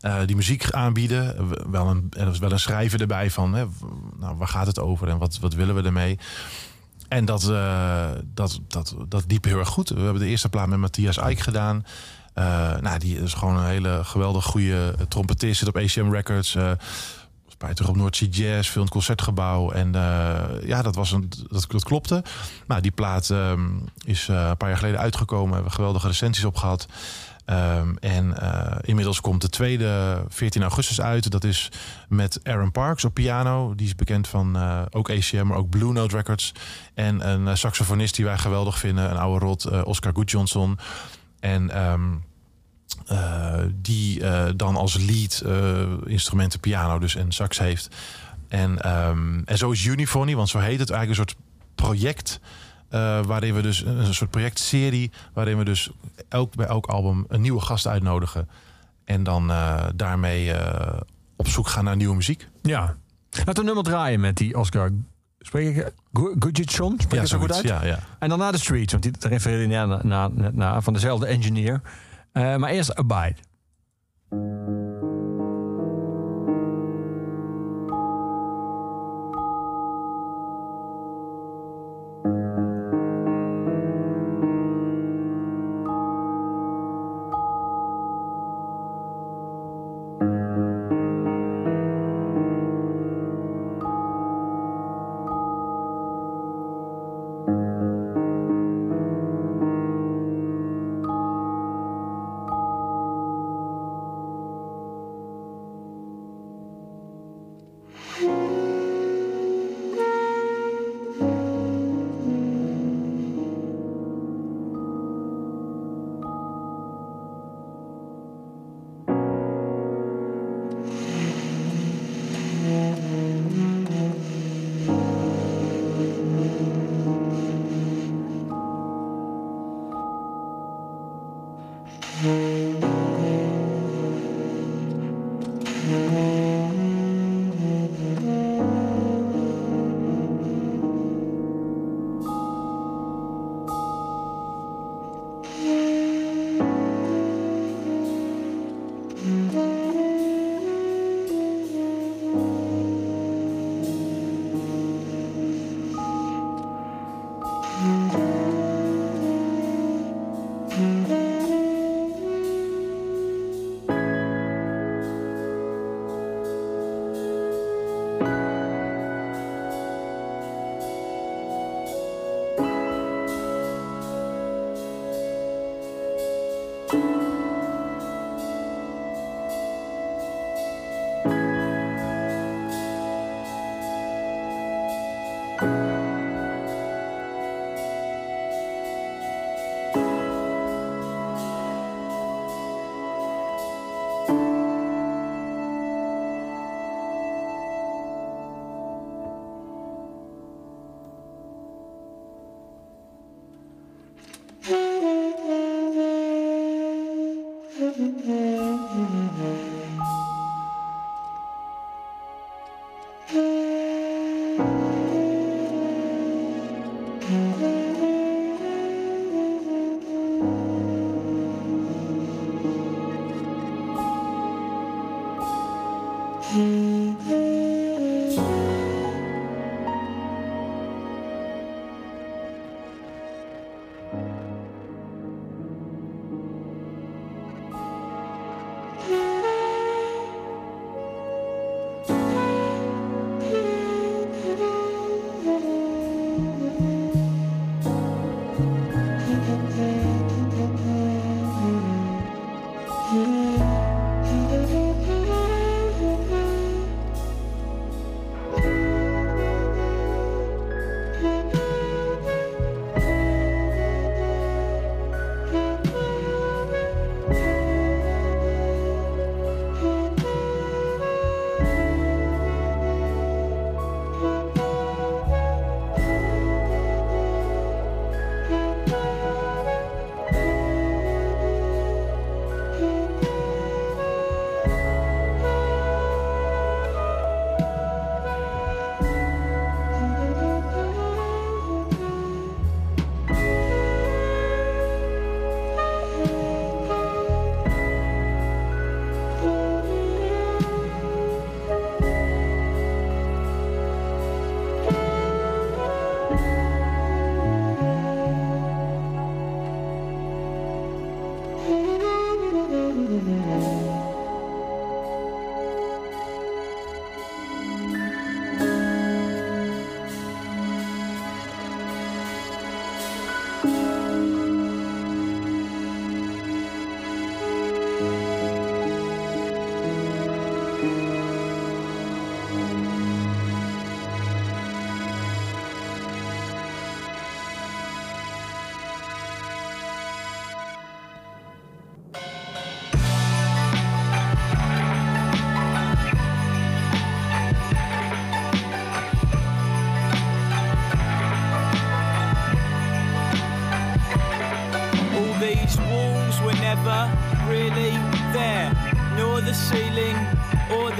eh, die muziek aanbieden. Wel een, wel een schrijven erbij van hè, nou, waar gaat het over en wat, wat willen we ermee. En dat, eh, dat, dat, dat liep heel erg goed. We hebben de eerste plaat met Matthias Eik gedaan. Nou, die is gewoon een hele geweldig goede trompetist. Zit op ACM Records. Bij terug op Noordzee Jazz, veel in het concertgebouw. En eh, ja, dat, was een, dat, dat klopte. Nou, die plaat ehm, is eh, een paar jaar geleden uitgekomen. Hebben we geweldige recensies op gehad. Ehm, en eh, inmiddels komt de tweede 14 augustus uit. Dat is met Aaron Parks op piano. Die is bekend van ook ACM, maar ook Blue Note Records. En een saxofonist die wij geweldig vinden. Een oude rot, Oscar Goodjohnson. En ehm, eh, die eh, dan als lead eh, instrumenten piano dus en sax heeft. En, ehm, en zo is Unifony, want zo heet het eigenlijk een soort project Eh, waarin we dus een, soort projectserie. Waarin we dus elk, bij elk album een nieuwe gast uitnodigen. En dan eh, daarmee eh, op zoek gaan naar nieuwe muziek. Ja. Laten we nummer draaien met die Oscar. Spreek ik Gudjitsson? Spreek ik het zo goed uit? Ja, ja. En dan naar de Streets, want die refereerde naar, naar, naar, naar, van dezelfde engineer. Eh, maar eerst Abide.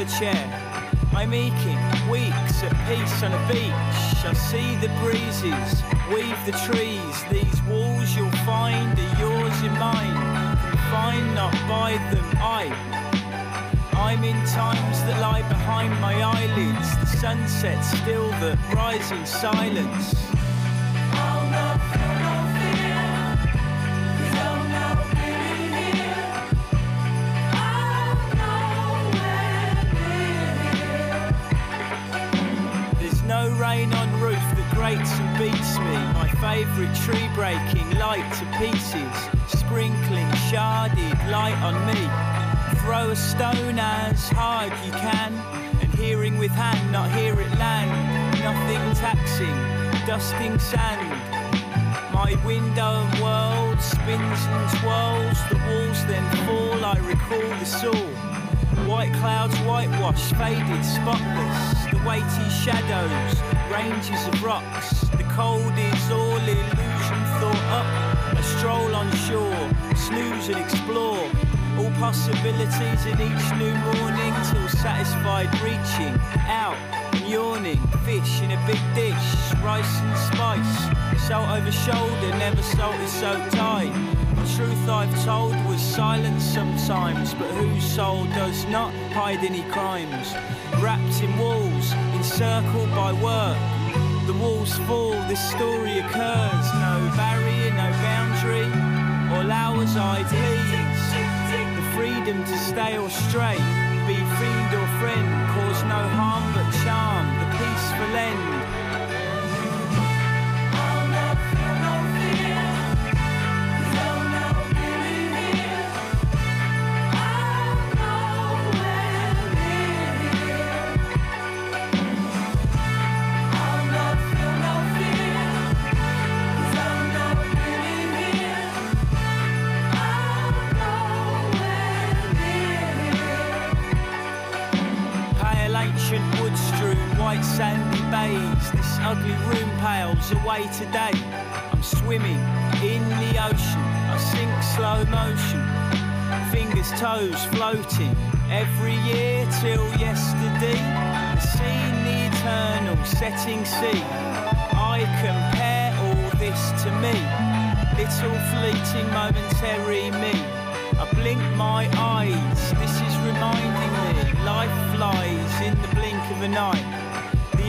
The chair. I'm aching, weeks at peace on a beach. I see the breezes, weave the trees. These walls you'll find are yours and mine. Confined not by them, I. I'm in times that lie behind my eyelids. The sunset still that rise in silence. Favourite tree breaking light to pieces, sprinkling sharded light on me. Throw a stone as hard you can, and hearing with hand, not hear it land. Nothing taxing, dusting sand. My window and world spins and twirls. The walls then fall. I recall the saw. White clouds, whitewash, faded, spotless. The weighty shadows, ranges of rocks. Cold is all illusion thought up. A stroll on shore, snooze and explore. All possibilities in each new morning till satisfied reaching out and yawning. Fish in a big dish, rice and spice. Salt over shoulder, never salted so tight. The truth I've told was silence sometimes, but whose soul does not hide any crimes? Wrapped in walls, encircled by work. The walls fall, this story occurs. No barrier, no boundary, all hours I please. The freedom to stay or stray, be fiend or friend, cause no harm but charm, the peaceful end. Ugly room pales away today. I'm swimming in the ocean. I sink slow motion. Fingers, toes floating. Every year till yesterday. The scene, the eternal setting sea. I compare all this to me. Little fleeting momentary me. I blink my eyes. This is reminding me life flies in the blink of an eye.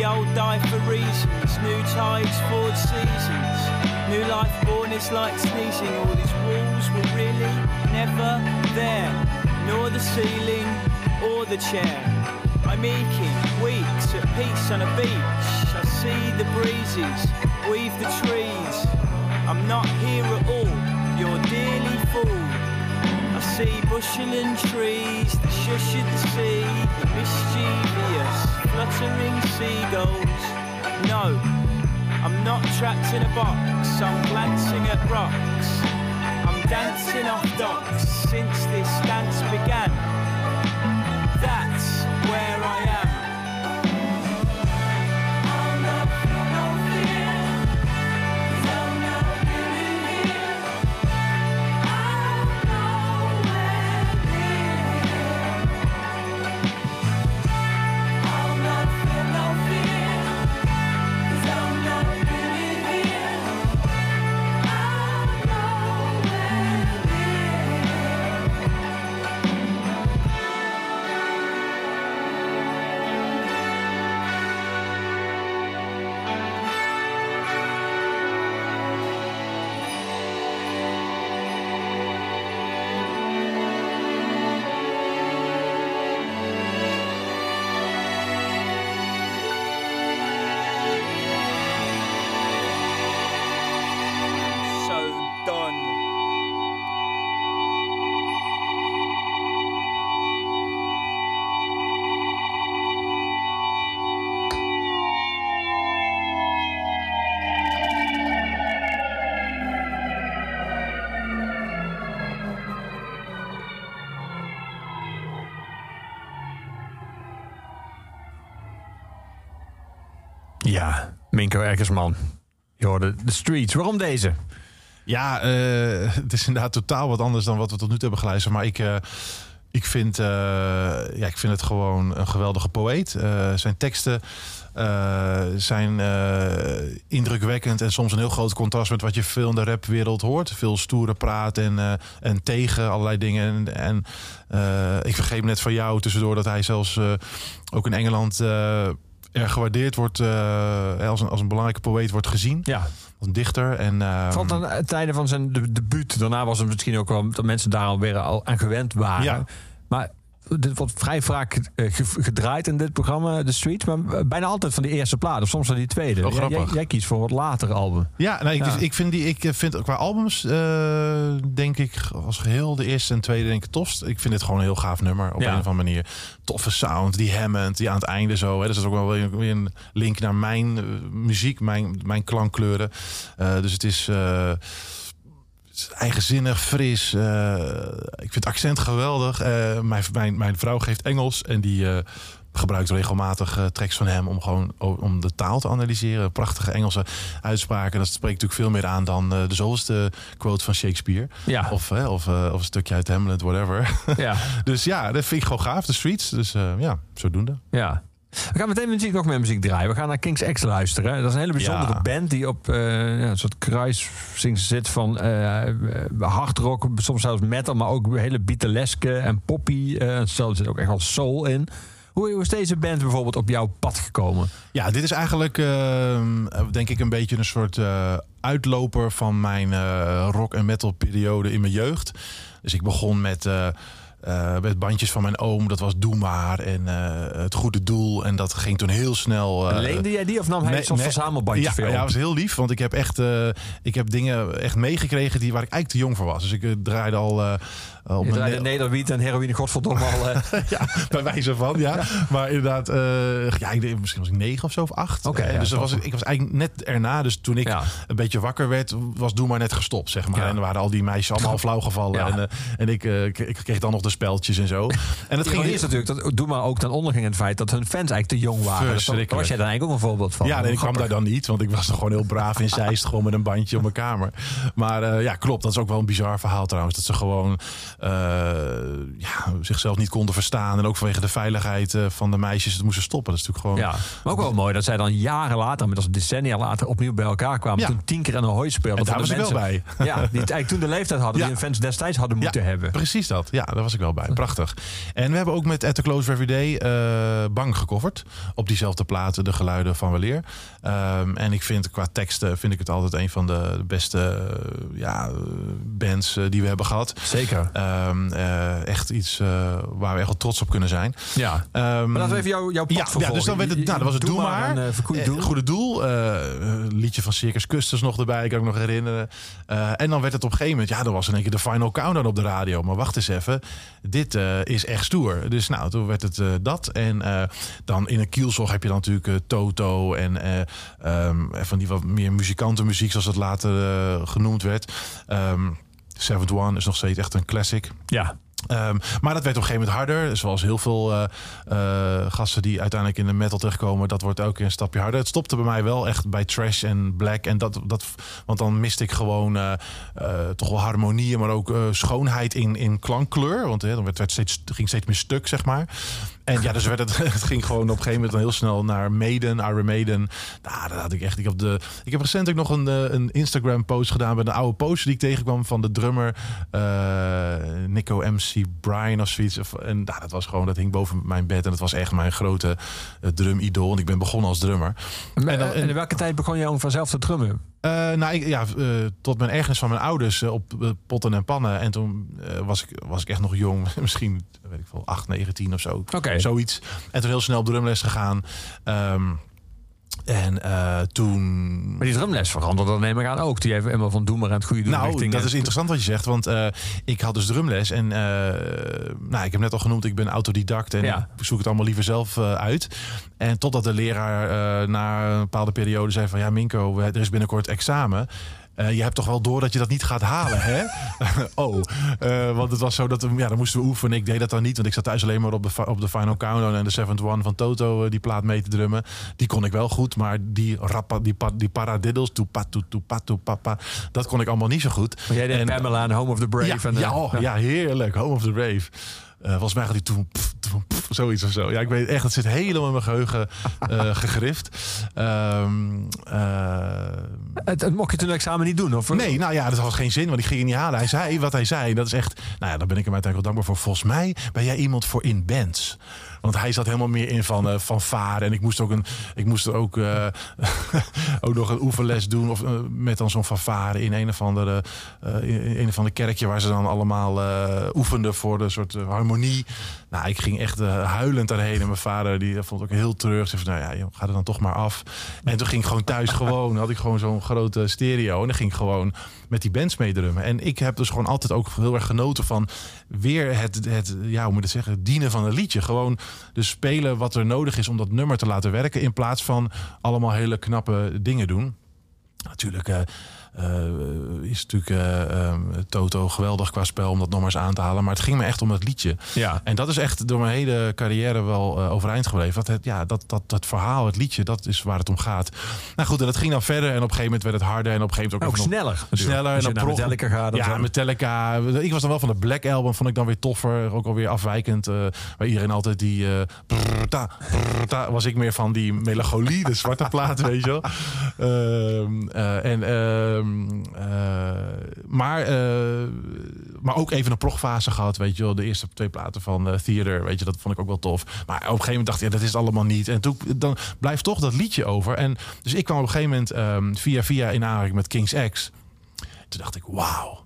The old die for reasons, new tides, forward seasons. New life born is like sneezing. All these walls were really never there, nor the ceiling or the chair. I'm aching, weeks at peace on a beach. I see the breezes, weave the trees. I'm not here at all, you're dearly fooled. I see bushel and trees, the shush of the sea, the mischievous, fluttering seagulls. No, I'm not trapped in a box, I'm glancing at rocks. I'm dancing off docks since this dance began. Minko Erkersman. Je hoorde de streets. Waarom deze? Ja, eh, het is inderdaad totaal wat anders dan wat we tot nu toe hebben geluisterd. Maar ik, eh, ik, vind, eh, ja, ik vind het gewoon een geweldige poëet. Zijn teksten zijn indrukwekkend en soms een heel groot contrast met wat je veel in de rapwereld hoort. Veel stoere praat en, en tegen allerlei dingen. En, en ik vergeet net van jou tussendoor dat hij zelfs ook in Engeland eh, erg gewaardeerd wordt. eh, als, een, als een belangrijke poëet wordt gezien. Ja, Als een dichter. En, ehm, Valt aan het tijden van zijn de- debuut. Daarna was het misschien ook wel dat mensen daar alweer al aan gewend waren. Ja. Maar dit wordt vrij vaak eh, ge- gedraaid in dit programma, The Street. Maar eh, bijna altijd van die eerste plaat. Of soms van die tweede. Oh, Jij- jij, kiest voor wat later album. Ja, nee, ik, Ja. Dus ik vind die, ik vind qua albums, eh, denk ik als geheel de eerste en tweede denk ik tofst. Ik vind dit gewoon een heel gaaf nummer op Ja. een of andere manier. Toffe sound, die Hammond, die aan het einde zo. Hè, dus dat is ook wel weer, weer een link naar mijn eh, muziek, mijn, mijn klankkleuren. Eh, dus het is, eh, het is eigenzinnig, fris. eh, ik vind het accent geweldig. Eh, mijn, mijn, mijn vrouw geeft Engels en die eh, gebruikt regelmatig tracks van hem om gewoon om de taal te analyseren. Prachtige Engelse uitspraken. Dat spreekt natuurlijk veel meer aan dan de zoveelste quote van Shakespeare. Ja. Of, of, of een stukje uit Hamlet, whatever. Ja. [laughs] dus ja, dat vind ik gewoon gaaf. De streets. Dus ja, zodoende. ja. We gaan meteen muziek, nog meer muziek draaien. We gaan naar King's X luisteren. Dat is een hele bijzondere Ja. band die op eh, ja, een soort kruising zit van eh hardrock, soms zelfs metal, maar ook hele Beatleske en poppy. er zit ook echt wel soul in. Hoe, is deze band bijvoorbeeld op jouw pad gekomen? Ja, dit is eigenlijk ehm, denk ik een beetje een soort uitloper van mijn rock en metal periode in mijn jeugd. Dus ik begon met, eh, met bandjes van mijn oom. Dat was Doe Maar en eh, Het Goede Doel. En dat ging toen heel snel... eh, Leende jij die of nam hij nee, zo'n verzamelbandje ja, ja, dat was heel lief. Want ik heb echt ik heb dingen echt meegekregen die, waar ik eigenlijk te jong voor was. Dus ik draaide al op Je draaide Nederwiet en heroïne, godverdomme al. eh. [laughs] ja, bij wijze van, [laughs] ja. Maar inderdaad, eh, ja, ik misschien was ik negen of zo of acht. Oké, ja, dus dat was, ik was eigenlijk net erna. Dus toen ik Ja. een beetje wakker werd, was Doe maar net gestopt, zeg maar. En er waren al die meisjes allemaal [laughs] flauw gevallen. En, en ik, ik, kreeg dan nog de speltjes en zo. En het ging is natuurlijk dat Doe maar ook ten onder ging in het feit dat hun fans eigenlijk te jong waren. Verschrikkelijk. was jij dan eigenlijk ook een voorbeeld van. Ja, nee, ik kwam daar dan niet, want ik was nog gewoon heel braaf in Zeist, gewoon met een bandje op mijn kamer. Maar ja, klopt, dat is ook wel een bizar verhaal trouwens. Dat ze gewoon ja, zichzelf niet konden verstaan. En ook vanwege de veiligheid eh, van de meisjes het moesten stoppen. Dat is natuurlijk gewoon... Ja, maar ook wel mooi dat zij dan jaren later, met als decennia later, opnieuw bij elkaar kwamen. Ja. Toen tien keer aan een hooi speelden. En daar de was ik wel mensen- Ja, die eigenlijk toen de leeftijd hadden Ja. die hun fans destijds hadden moeten hebben. Precies dat. Ja, daar was ik wel bij. Prachtig. En we hebben ook met At the Close Every Day eh, Bang gecoverd. Op diezelfde platen, de geluiden van Weleer. Ehm, en ik vind qua teksten vind ik het altijd een van de beste eh, ja, eh, bands eh, die we hebben gehad. Zeker. Eh, echt iets eh, waar we echt wel trots op kunnen zijn. Ja. Ehm, Maar laten we even jou, jouw pad ja, ja, dus dan werd het, nou, dat was het Doe, maar. Een, uh, goede Eh, doel. Goede doel. eh, een liedje van Circus Custers nog erbij, kan ik nog herinneren. Eh, en dan werd het op een gegeven moment, ja, er was in één keer de Final Countdown op de radio. Maar wacht eens even, dit eh, is echt stoer. Dus nou, toen werd het eh, dat. En eh, dan in een kielzog heb je dan natuurlijk eh, Toto en eh, ehm, van die wat meer muzikantenmuziek, zoals het later eh, genoemd werd. Ehm Seventh One is nog steeds echt een classic. Ja. Ehm, maar dat werd op een gegeven moment harder. Zoals heel veel eh, gasten die uiteindelijk in de metal terechtkomen. Dat wordt ook een stapje harder. Het stopte bij mij wel echt bij trash en black. En dat, dat, want dan miste ik gewoon eh, toch wel harmonieën. Maar ook schoonheid in, in klankkleur. Want dan werd, werd steeds, ging steeds meer stuk, zeg maar. En ja, dus werd het, [laughs] het ging gewoon op een gegeven moment heel snel naar Maiden, Iron Maiden. Nou, dat had ik echt. Ik heb, de, ik heb recent ook nog een, eh, een Instagram post gedaan met een oude poster die ik tegenkwam van de drummer eh, Nico MC Brian of zoiets. En nou, dat was gewoon, dat hing boven mijn bed. En dat was echt mijn grote uh, drumidool. Want ik ben begonnen als drummer. En, dan, en in welke tijd begon je om vanzelf te drummen? Uh, nou, ik, ja, uh, tot mijn ergernis van mijn ouders uh, op potten en pannen. En toen was, ik, was ik echt nog jong. [laughs] Misschien, weet ik veel, 8, 9, 10 of zo. Okay. Zoiets. En toen heel snel op drumles gegaan. Um, en uh, toen. Maar die drumles veranderde dan neem ik aan ook. Die even helemaal van doe maar aan het goede doen. Nou, richting dat is interessant wat je zegt. Want uh, ik had dus drumles. En uh, nou, ik heb net al genoemd, ik ben autodidact. En ja. ik zoek het allemaal liever zelf uit. En totdat de leraar na een bepaalde periode zei van... Ja, Minko, er is binnenkort examen. Eh, je hebt toch wel door dat je dat niet gaat halen, hè? [laughs] oh, eh, want het was zo dat we, ja, dan moesten we oefenen. Ik deed dat dan niet, want ik zat thuis alleen maar op de, op de Final Countdown en de Seventh One van Toto, eh, die plaat mee te drummen. Die kon ik wel goed, maar die rappa, die, pa, die paradiddles, toepa, toe, toepa, toe, papa, dat kon ik allemaal niet zo goed. Maar jij deed En- Pamela en Home of the Brave. ja, en, ja, oh, ja, heerlijk. Home of the Brave. Eh, volgens mij gaat hij toen pff, toen pff, zoiets of zo. Ja, ik weet echt, het zit helemaal in mijn geheugen eh, [laughs] gegrift. Eh, Het, het mocht je toen het examen niet doen? Of? nee, nou ja, dat had geen zin, want ik ging het niet halen. Hij zei wat hij zei. Dat is echt, nou ja, daar ben ik hem uiteindelijk wel dankbaar voor. Volgens mij ben jij iemand voor in bands. Want hij zat helemaal meer in van, eh, van varen. En ik moest ook, een, ik moest ook, eh, [laughs] ook nog een oefenles doen. Of eh, met dan zo'n fanfare in een of andere, een of andere kerkje. Waar ze dan allemaal oefenden voor de soort harmonie. Nou, ik ging echt eh, huilend daarheen. En mijn vader die vond het ook heel terug. Zei van, nou ja, joh, ga er dan toch maar af. En toen ging ik gewoon thuis gewoon. Had ik gewoon zo'n grote stereo. En dan ging ik gewoon met die bands meedrummen. En ik heb dus gewoon altijd ook heel erg genoten van weer het, het ja, hoe moet ik het zeggen, dienen van een liedje. Gewoon dus spelen wat er nodig is om dat nummer te laten werken. In plaats van allemaal hele knappe dingen doen. Natuurlijk eh, eh, is natuurlijk eh, ehm, Toto geweldig qua spel om dat nog maar eens aan te halen. Maar het ging me echt om het liedje. Ja. En dat is echt door mijn hele carrière wel eh, overeind gebleven. Dat, het, ja, dat, dat, dat verhaal, het liedje, dat is waar het om gaat. Nou goed, en dat ging dan verder. En op een gegeven moment werd het harder. En op een gegeven moment Ook ook, nog- sneller. Sneller. En dan naar Metallica gaat. ja. Metallica. Ik was dan wel van de Black Album, vond ik dan weer toffer. Ook alweer afwijkend. eh waar iedereen altijd die... eh brrrta, brrrta, was ik meer van die melancholie, de zwarte plaat, [laughs] weet je wel. Ehm, eh, en, eh, maar, eh, maar ook even een progfase gehad, weet je wel. De eerste twee platen van eh, Theater, weet je, dat vond ik ook wel tof. Maar op een gegeven moment dacht ik, ja, dat is het allemaal niet. En toen dan blijft toch dat liedje over. En dus ik kwam op een gegeven moment ehm, via via in aanraking met King's X. Toen dacht ik, wauw.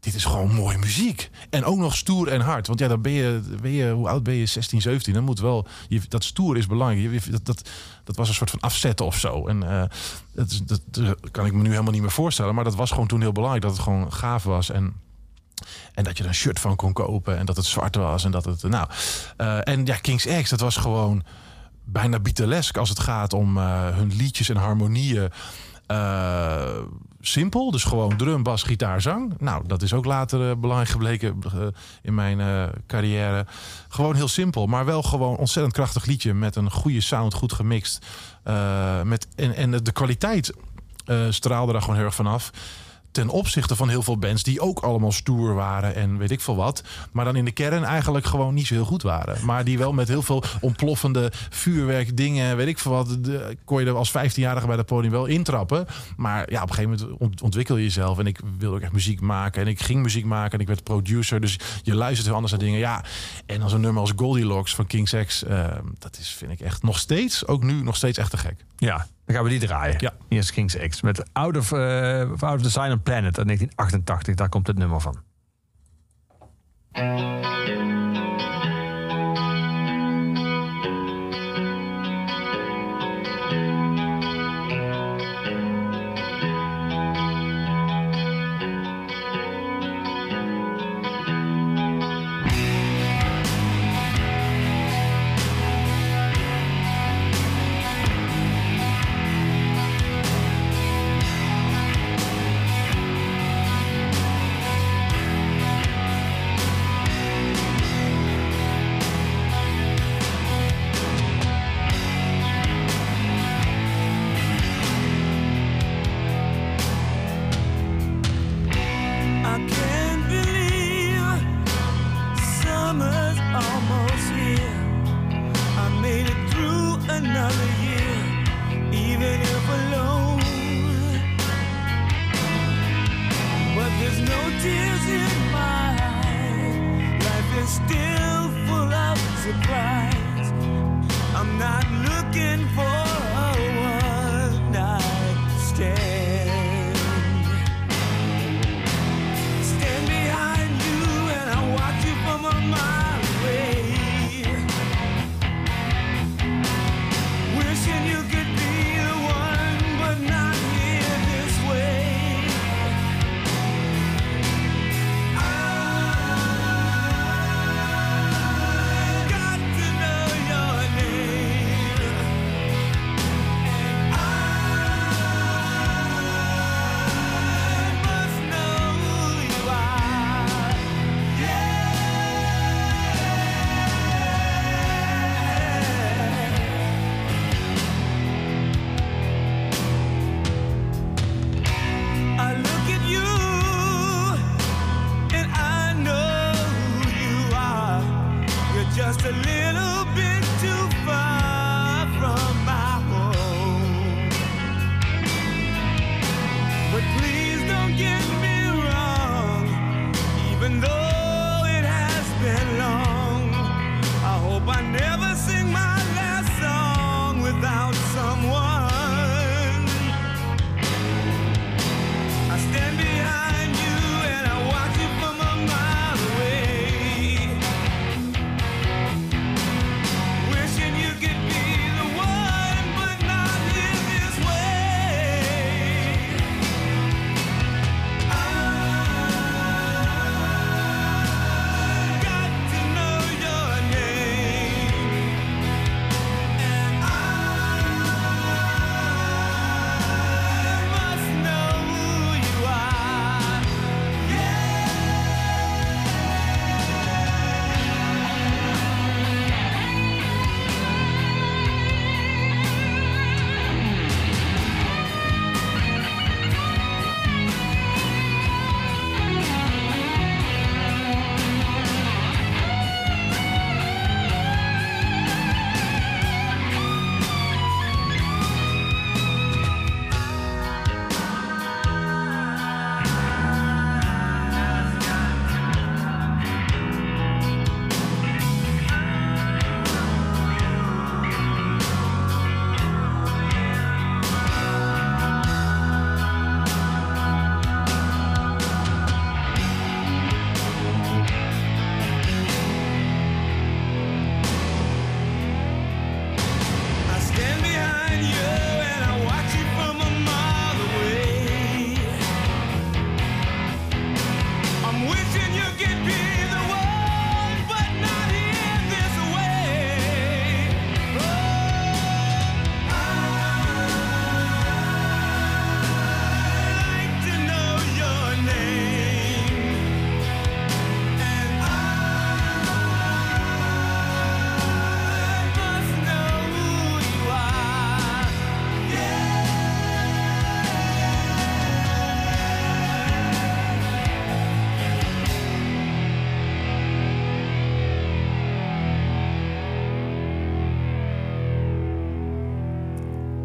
Dit is gewoon mooie muziek. En ook nog stoer en hard. Want ja, dan ben je, ben je hoe oud ben je? 16, 17. Dan moet wel, je, dat stoer is belangrijk. Je- Dat, dat, dat was een soort van afzetten of zo. En eh, dat, dat kan ik me nu helemaal niet meer voorstellen. Maar dat was gewoon toen heel belangrijk. Dat het gewoon gaaf was. En, en dat je er een shirt van kon kopen. En dat het zwart was. En dat het, nou. eh, en ja, King's X, dat was gewoon bijna Beatlesk als het gaat om eh, hun liedjes en harmonieën. Eh, simpel, dus gewoon drum, bas, gitaar, zang. Nou, dat is ook later eh, belangrijk gebleken eh, in mijn carrière. Gewoon heel simpel, maar wel gewoon ontzettend krachtig liedje met een goede sound, goed gemixt. Met, en, en de kwaliteit straalde daar gewoon heel erg vanaf. Ten opzichte van heel veel bands die ook allemaal stoer waren en weet ik veel wat. Maar dan in de kern eigenlijk gewoon niet zo heel goed waren. Maar die wel met heel veel ontploffende vuurwerk dingen, weet ik veel wat. De, kon je er als 15-jarige bij dat podium wel intrappen. Maar ja, op een gegeven moment ont- ontwikkel je jezelf. En ik wilde ook echt muziek maken. En ik ging muziek maken en ik werd producer. Dus je luistert heel anders naar dingen. Ja, en als een nummer als Goldilocks van King Sex. eh, dat is, vind ik echt nog steeds, ook nu, nog steeds echt te gek. Ja, dan gaan we die draaien. Ja. Hier is King's X met Out of, eh, Out of the Silent Planet uit 1988. Daar komt het nummer van.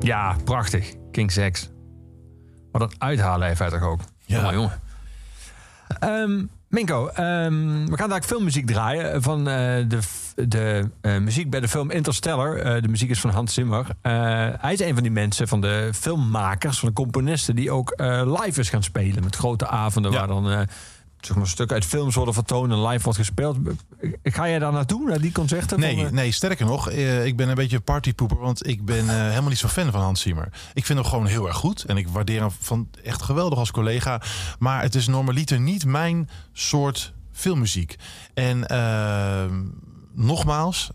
Ja, prachtig. King Sex. Maar dat uithalen heeft hij toch ook. Ja. Jongen, jongen. Ehm, Minko, ehm, we gaan daar filmmuziek draaien van eh, de, de eh, muziek bij de film Interstellar. Eh, de muziek is van Hans Zimmer. Hij is een van die mensen, van de filmmakers, van de componisten... die ook live is gaan spelen met grote avonden... Ja. waar dan zeg maar, stukken uit films worden vertoond en live wordt gespeeld. Ga jij daar naartoe, naar die concerten? Nee, van, eh, nee, sterker nog, eh, ik ben een beetje partypoeper, want ik ben eh, helemaal niet zo fan van Hans Zimmer. Ik vind hem gewoon heel erg goed en ik waardeer hem van echt geweldig als collega. Maar het is normaliter niet mijn soort filmmuziek. En ehm, nogmaals,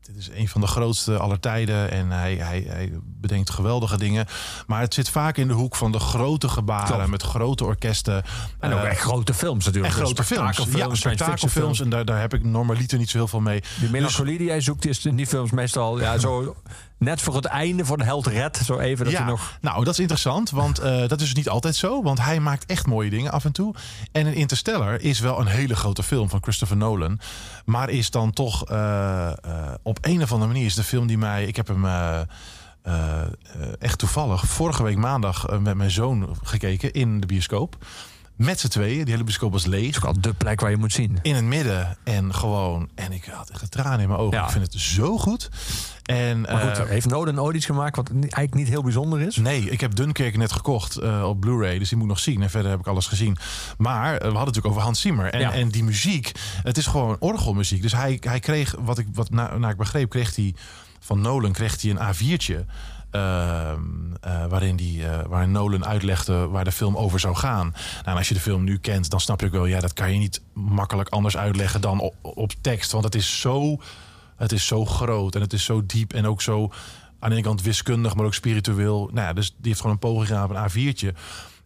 dit is een van de grootste aller tijden en hij, hij, hij bedenkt geweldige dingen. Maar het zit vaak in de hoek van de grote gebaren Klopt. met grote orkesten. En ook Eh, echt grote films natuurlijk. en grote films. Ja, spektakelfilms. En daar, daar heb ik normaliter niet zo heel veel mee. Die melancholie die jij zoekt is in die films meestal ja, zo net voor het einde voor de held red. Zo even dat ja, hij nog... nou dat is interessant, want eh, dat is dus niet altijd zo. Want hij maakt echt mooie dingen af en toe. En in Interstellar is wel een hele grote film van Christopher Nolan. Maar is dan toch eh, op een of andere manier is de film die mij... Ik heb hem eh, eh, echt toevallig vorige week maandag eh, met mijn zoon gekeken in de bioscoop. Met z'n tweeën. Die hele bioscoop was leeg. is ook al de plek waar je moet zien. in het midden en gewoon. En ik had echt tranen in mijn ogen. Ja. Ik vind het zo goed. En, Maar goed, heeft Nolan ooit iets gemaakt wat eigenlijk niet heel bijzonder is? Nee, ik heb Dunkirk net gekocht op Blu-ray, dus die moet ik nog zien. En verder heb ik alles gezien. Maar we hadden het natuurlijk over Hans Zimmer. En, Ja. en die muziek, het is gewoon orgelmuziek. Dus hij, hij kreeg, wat ik, wat na, naar ik begreep, kreeg hij van Nolan kreeg hij een A4'tje. ehm, eh, waarin, die, eh, waarin Nolan uitlegde waar de film over zou gaan. Nou, en als je de film nu kent, dan snap je ook wel... ja, dat kan je niet makkelijk anders uitleggen dan op, tekst. Want het is zo het is zo groot en het is zo diep en ook zo aan de ene kant wiskundig, maar ook spiritueel. Nou dus die heeft gewoon een poging gedaan op een A4'tje.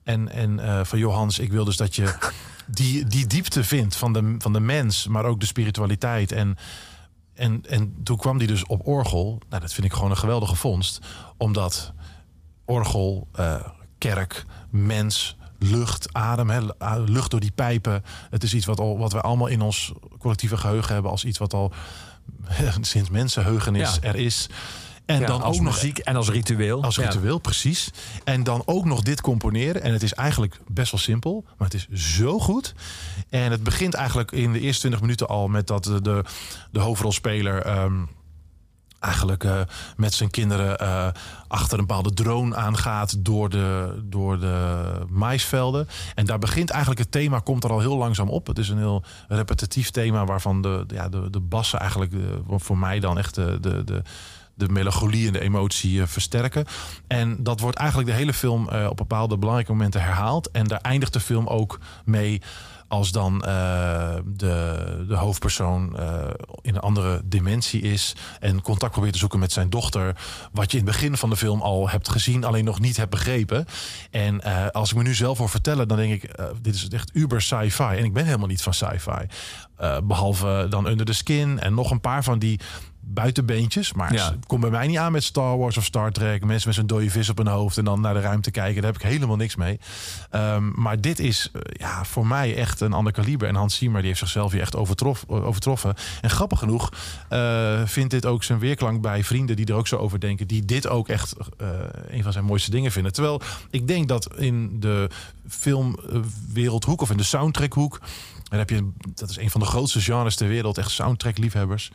En, en eh, van Johans, ik wil dus dat je die, die diepte vindt van de, van de mens, maar ook de spiritualiteit. En, en, en toen kwam die dus op orgel. Nou, dat vind ik gewoon een geweldige vondst. Omdat orgel, eh, kerk, mens, lucht, adem, hè, lucht door die pijpen. Het is iets wat, al, wat we allemaal in ons collectieve geheugen hebben als iets wat al [laughs] sinds mensenheugenis Ja. er is. En Ja, dan ook nog muziek en als ritueel. als Ja. ritueel, precies. En dan ook nog dit componeren. En het is eigenlijk best wel simpel, maar het is zo goed. En het begint eigenlijk in de eerste 20 minuten al met dat de, de, de hoofdrolspeler. ehm, eigenlijk eh, met zijn kinderen eh, achter een bepaalde drone aangaat door de, door de maisvelden. En daar begint eigenlijk het thema, komt er al heel langzaam op. Het is een heel repetitief thema waarvan de, ja, de, de bassen eigenlijk eh, voor mij dan echt de, de, de, de melancholie en de emotie eh, versterken. En dat wordt eigenlijk de hele film eh, op bepaalde belangrijke momenten herhaald. En daar eindigt de film ook mee als dan eh, de, de hoofdpersoon in een andere dimensie is en contact probeert te zoeken met zijn dochter, wat je in het begin van de film al hebt gezien, alleen nog niet hebt begrepen. En als ik me nu zelf hoor vertellen, dan denk ik, dit is echt uber sci-fi. En ik ben helemaal niet van sci-fi. Eh, behalve dan Under the Skin en nog een paar van die buitenbeentjes. Maar Ja. het komt bij mij niet aan met Star Wars of Star Trek. Mensen met zo'n dode vis op hun hoofd en dan naar de ruimte kijken. Daar heb ik helemaal niks mee. Ehm, maar dit is eh, ja, voor mij echt een ander kaliber. En Hans Zimmer die heeft zichzelf hier echt overtrof, overtroffen. En grappig genoeg eh, vindt dit ook zijn weerklank bij vrienden die er ook zo over denken. Die dit ook echt eh, een van zijn mooiste dingen vinden. Terwijl ik denk dat in de filmwereldhoek of in de soundtrackhoek... Dan heb je, dat is een van de grootste genres ter wereld, echt soundtrack-liefhebbers.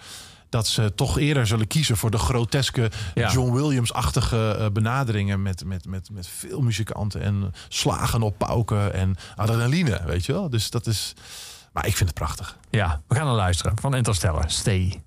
Dat ze toch eerder zullen kiezen voor de groteske Ja. John Williams-achtige eh, benaderingen met, met, met, met veel muzikanten en slagen op pauken en adrenaline, weet je wel. Dus dat is, maar ik vind het prachtig. Ja, we gaan naar luisteren van Interstellar. Stay.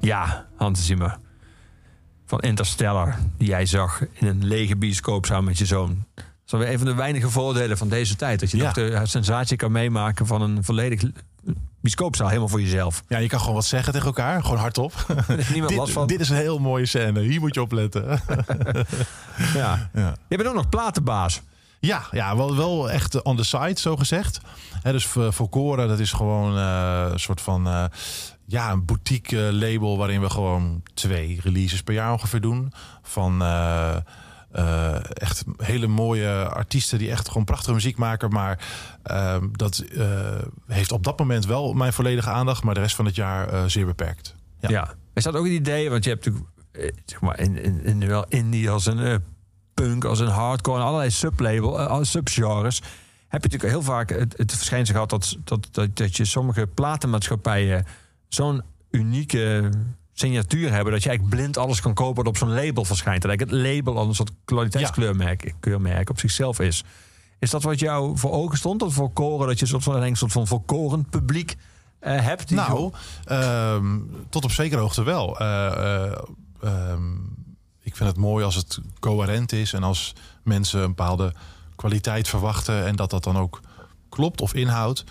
Ja, Hans Zimmer. Van Interstellar, die jij zag in een lege bioscoop samen met je zoon. Dat is alweer een van de weinige voordelen van deze tijd. Dat je Ja. nog de sensatie kan meemaken van een volledig bioscoopzaal. Helemaal voor jezelf. Ja, je kan gewoon wat zeggen tegen elkaar. Gewoon hardop. [laughs] Niemand last van. dit, dit is een heel mooie scène. Hier moet je opletten. [laughs] Ja. ja. Je bent ook nog platenbaas. Ja, ja wel, wel echt on the side, zo gezegd. Dus voor, voor Cora, dat is gewoon eh, een soort van... eh, ja, een boutique eh, label waarin we gewoon twee releases per jaar ongeveer doen. Van eh, eh, echt hele mooie artiesten die echt gewoon prachtige muziek maken. Maar ehm, dat heeft op dat moment wel mijn volledige aandacht. Maar de rest van het jaar zeer beperkt. Ja. Ja. Is dat ook het idee? Want je hebt natuurlijk zeg maar in, in, in wel indie als een punk, als een hardcore en allerlei sublabel, subgenres. Heb je natuurlijk heel vaak het, het verschijnsel gehad dat, dat, dat, dat je sommige platenmaatschappijen zo'n unieke signatuur hebben dat je eigenlijk blind alles kan kopen wat op zo'n label verschijnt. Eigenlijk het label al een soort kwaliteitskleurmerk keurmerk op zichzelf is. Is dat wat jou voor ogen stond? Dat voor koren dat je een soort van, een soort van volkoren publiek eh, hebt? Nou, ehm, tot op zekere hoogte wel. Eh, eh, ehm, ik vind het mooi als het coherent is en als mensen een bepaalde kwaliteit verwachten en dat dat dan ook klopt of inhoudt.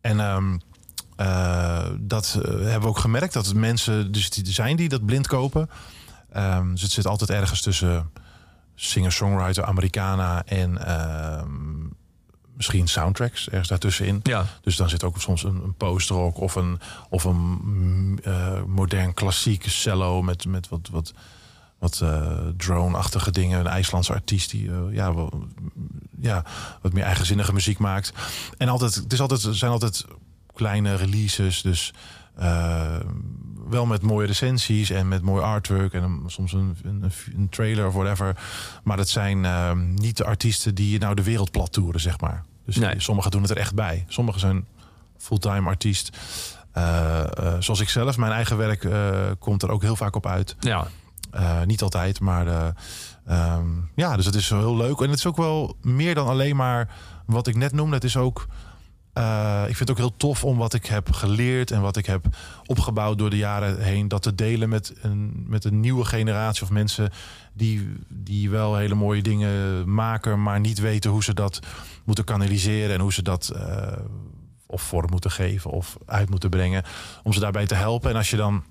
En ehm, eh, dat eh, hebben we ook gemerkt dat het mensen dus die zijn die dat blind kopen. Ehm, dus het zit altijd ergens tussen singer-songwriter, Americana en ehm, misschien soundtracks ergens daartussenin. Ja. Dus dan zit ook soms een, een post-rock of een, of een mm, eh, modern klassiek cello met, met wat, wat, wat drone-achtige dingen. Een IJslandse artiest die ja, wel, ja, wat meer eigenzinnige muziek maakt. En altijd, het is altijd, er zijn altijd kleine releases, dus eh, wel met mooie recensies en met mooi artwork en een- soms een, een, een trailer of whatever. Maar dat zijn eh, niet de artiesten die nou de wereld plat toeren, zeg maar. Dus Nee. sommigen doen het er echt bij. Sommigen zijn fulltime artiest. Eh, eh, zoals ik zelf, mijn eigen werk komt er ook heel vaak op uit. Ja, niet altijd, maar eh, ehm, ja, dus het is heel leuk. En het is ook wel meer dan alleen maar wat ik net noemde. Het is ook, eh, ik vind het ook heel tof om wat ik heb geleerd en wat ik heb opgebouwd door de jaren heen, dat te delen met een, met een nieuwe generatie of mensen die, die wel hele mooie dingen maken, maar niet weten hoe ze dat moeten kanaliseren en hoe ze dat eh, of vorm moeten geven of uit moeten brengen. Om ze daarbij te helpen. En als je dan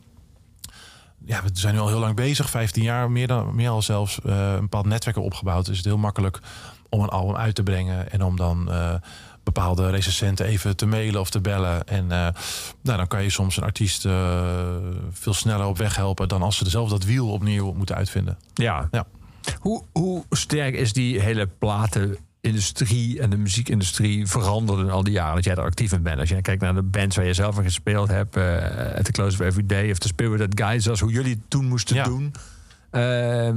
ja, we zijn nu al heel lang bezig, 15 jaar, meer, dan, meer al zelfs, eh, een bepaald netwerk opgebouwd. is het heel makkelijk om een album uit te brengen en om dan bepaalde recensenten even te mailen of te bellen. En eh, nou, dan kan je soms een artiest eh, veel sneller op weg helpen dan als ze zelf dat wiel opnieuw moeten uitvinden. Ja. Ja. Hoe, hoe sterk is die hele platenindustrie en de muziekindustrie veranderd in al die jaren dat jij er actief in bent? Als je kijkt naar de bands waar je zelf in gespeeld hebt, eh At the Close of Every Day of The Spirit That Guy, zoals hoe jullie het toen moesten Ja. doen.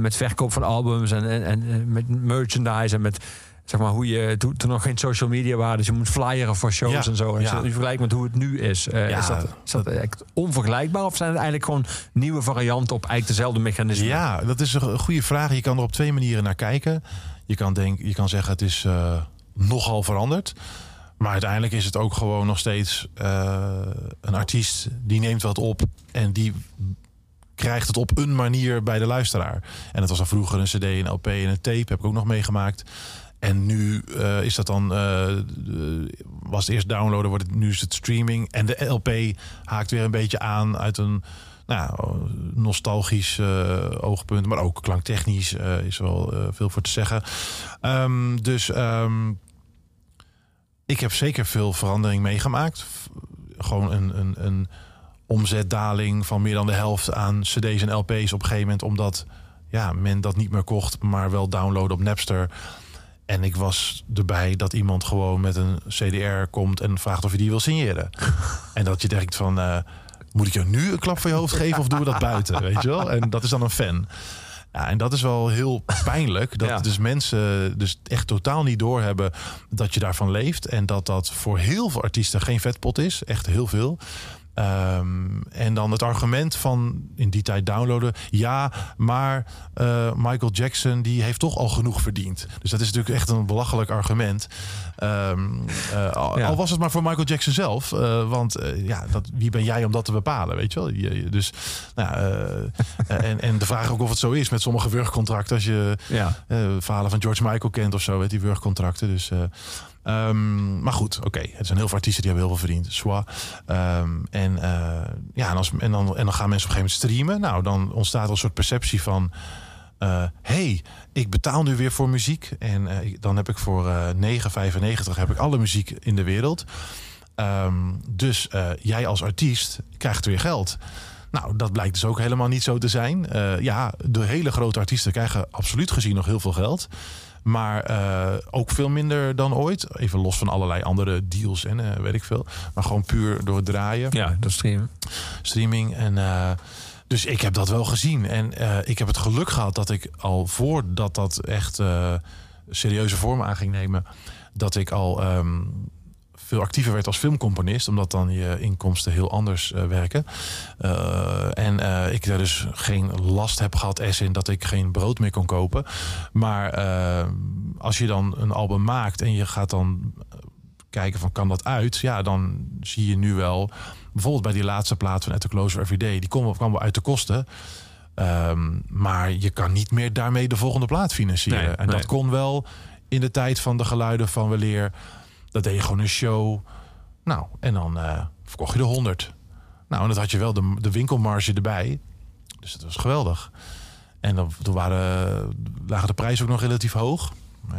Met verkoop van albums en, en, en met merchandise en met zeg maar hoe je toen, toen nog geen social media waren, dus je moet flyeren voor shows Ja, en zo. En ja. je vergelijkt met hoe het nu is, eh, Ja, is dat, is dat echt onvergelijkbaar of zijn het eigenlijk gewoon nieuwe varianten op eigenlijk dezelfde mechanismen? Ja, dat is een goede vraag. Je kan er op twee manieren naar kijken. Je kan, denk, je kan zeggen het is eh, nogal veranderd. Maar uiteindelijk is het ook gewoon nog steeds eh, een artiest die neemt wat op en die krijgt het op een manier bij de luisteraar. En dat was dan vroeger een CD, een LP en een tape, heb ik ook nog meegemaakt. En nu eh, is dat dan, eh, was het eerst downloaden, wordt het, nu is het streaming. En de LP haakt weer een beetje aan uit een nou, nostalgisch eh, oogpunt, maar ook klanktechnisch is er wel veel voor te zeggen. Ehm, dus ehm, ik heb zeker veel verandering meegemaakt. Gewoon een, een, een omzetdaling van meer dan de helft aan CD's en LP's op een gegeven moment, omdat ja, men dat niet meer kocht, maar wel downloaden op Napster. En ik was erbij dat iemand gewoon met een CDR komt en vraagt of je die wil signeren. [laughs] en dat je denkt van, eh, moet ik jou nu een klap voor je hoofd geven of doen we dat buiten? Weet je wel? En dat is dan een fan. Ja, en dat is wel heel pijnlijk. Dat Ja. dus mensen dus echt totaal niet doorhebben dat je daarvan leeft. En dat dat voor heel veel artiesten geen vetpot is. Echt heel veel. Ehm, en dan het argument van in die tijd downloaden. Ja, maar eh, Michael Jackson die heeft toch al genoeg verdiend. Dus dat is natuurlijk echt een belachelijk argument. Ehm, eh, al, Ja. al was het maar voor Michael Jackson zelf. eh, want ja, dat, wie ben jij om dat te bepalen? Weet je wel? Je- je- dus, nou, [laughs] en, en de vraag ook of het zo is met sommige wurgcontracten. Als je Ja. verhalen van George Michael kent of zo, weet die wurgcontracten. Dus, eh, ehm, maar goed, oké. Het zijn heel veel artiesten die hebben heel veel verdiend. Zwa. Ehm, en, eh, ja, en, als, en, dan, en dan gaan mensen op een gegeven moment streamen. Nou, dan ontstaat er een soort perceptie van... eh, hey, ik betaal nu weer voor muziek. En eh, dan heb ik voor eh 9,95 heb ik alle muziek in de wereld. Ehm, dus jij als artiest krijgt weer geld. Nou, dat blijkt dus ook helemaal niet zo te zijn. Ja, de hele grote artiesten krijgen absoluut gezien nog heel veel geld. Maar eh, ook veel minder dan ooit. Even los van allerlei andere deals en eh, weet ik veel. Maar gewoon puur door het draaien ja, dat streamen. streaming. En, eh, dus ik heb dat wel gezien. En ik heb het geluk gehad dat ik al voordat dat echt serieuze vorm aan ging nemen, dat ik al ehm, veel actiever werd als filmcomponist, omdat dan je inkomsten heel anders eh, werken. Eh, en eh, ik daar dus geen last heb gehad, als in dat ik geen brood meer kon kopen. Maar als je dan een album maakt en je gaat dan kijken van kan dat uit, ja, dan zie je nu wel bijvoorbeeld bij die laatste plaat van At the Close of Every Day, die kwam, kwam wel uit de kosten. Ehm, maar je kan niet meer daarmee de volgende plaat financieren. Nee, en nee. dat kon wel in de tijd van de geluiden van weleer. Dat deed je gewoon een show. Nou, en dan eh, verkocht je de 100. Nou, en dat had je wel de, de winkelmarge erbij. Dus dat was geweldig. En dan, toen waren, lagen de prijzen ook nog relatief hoog. Eh,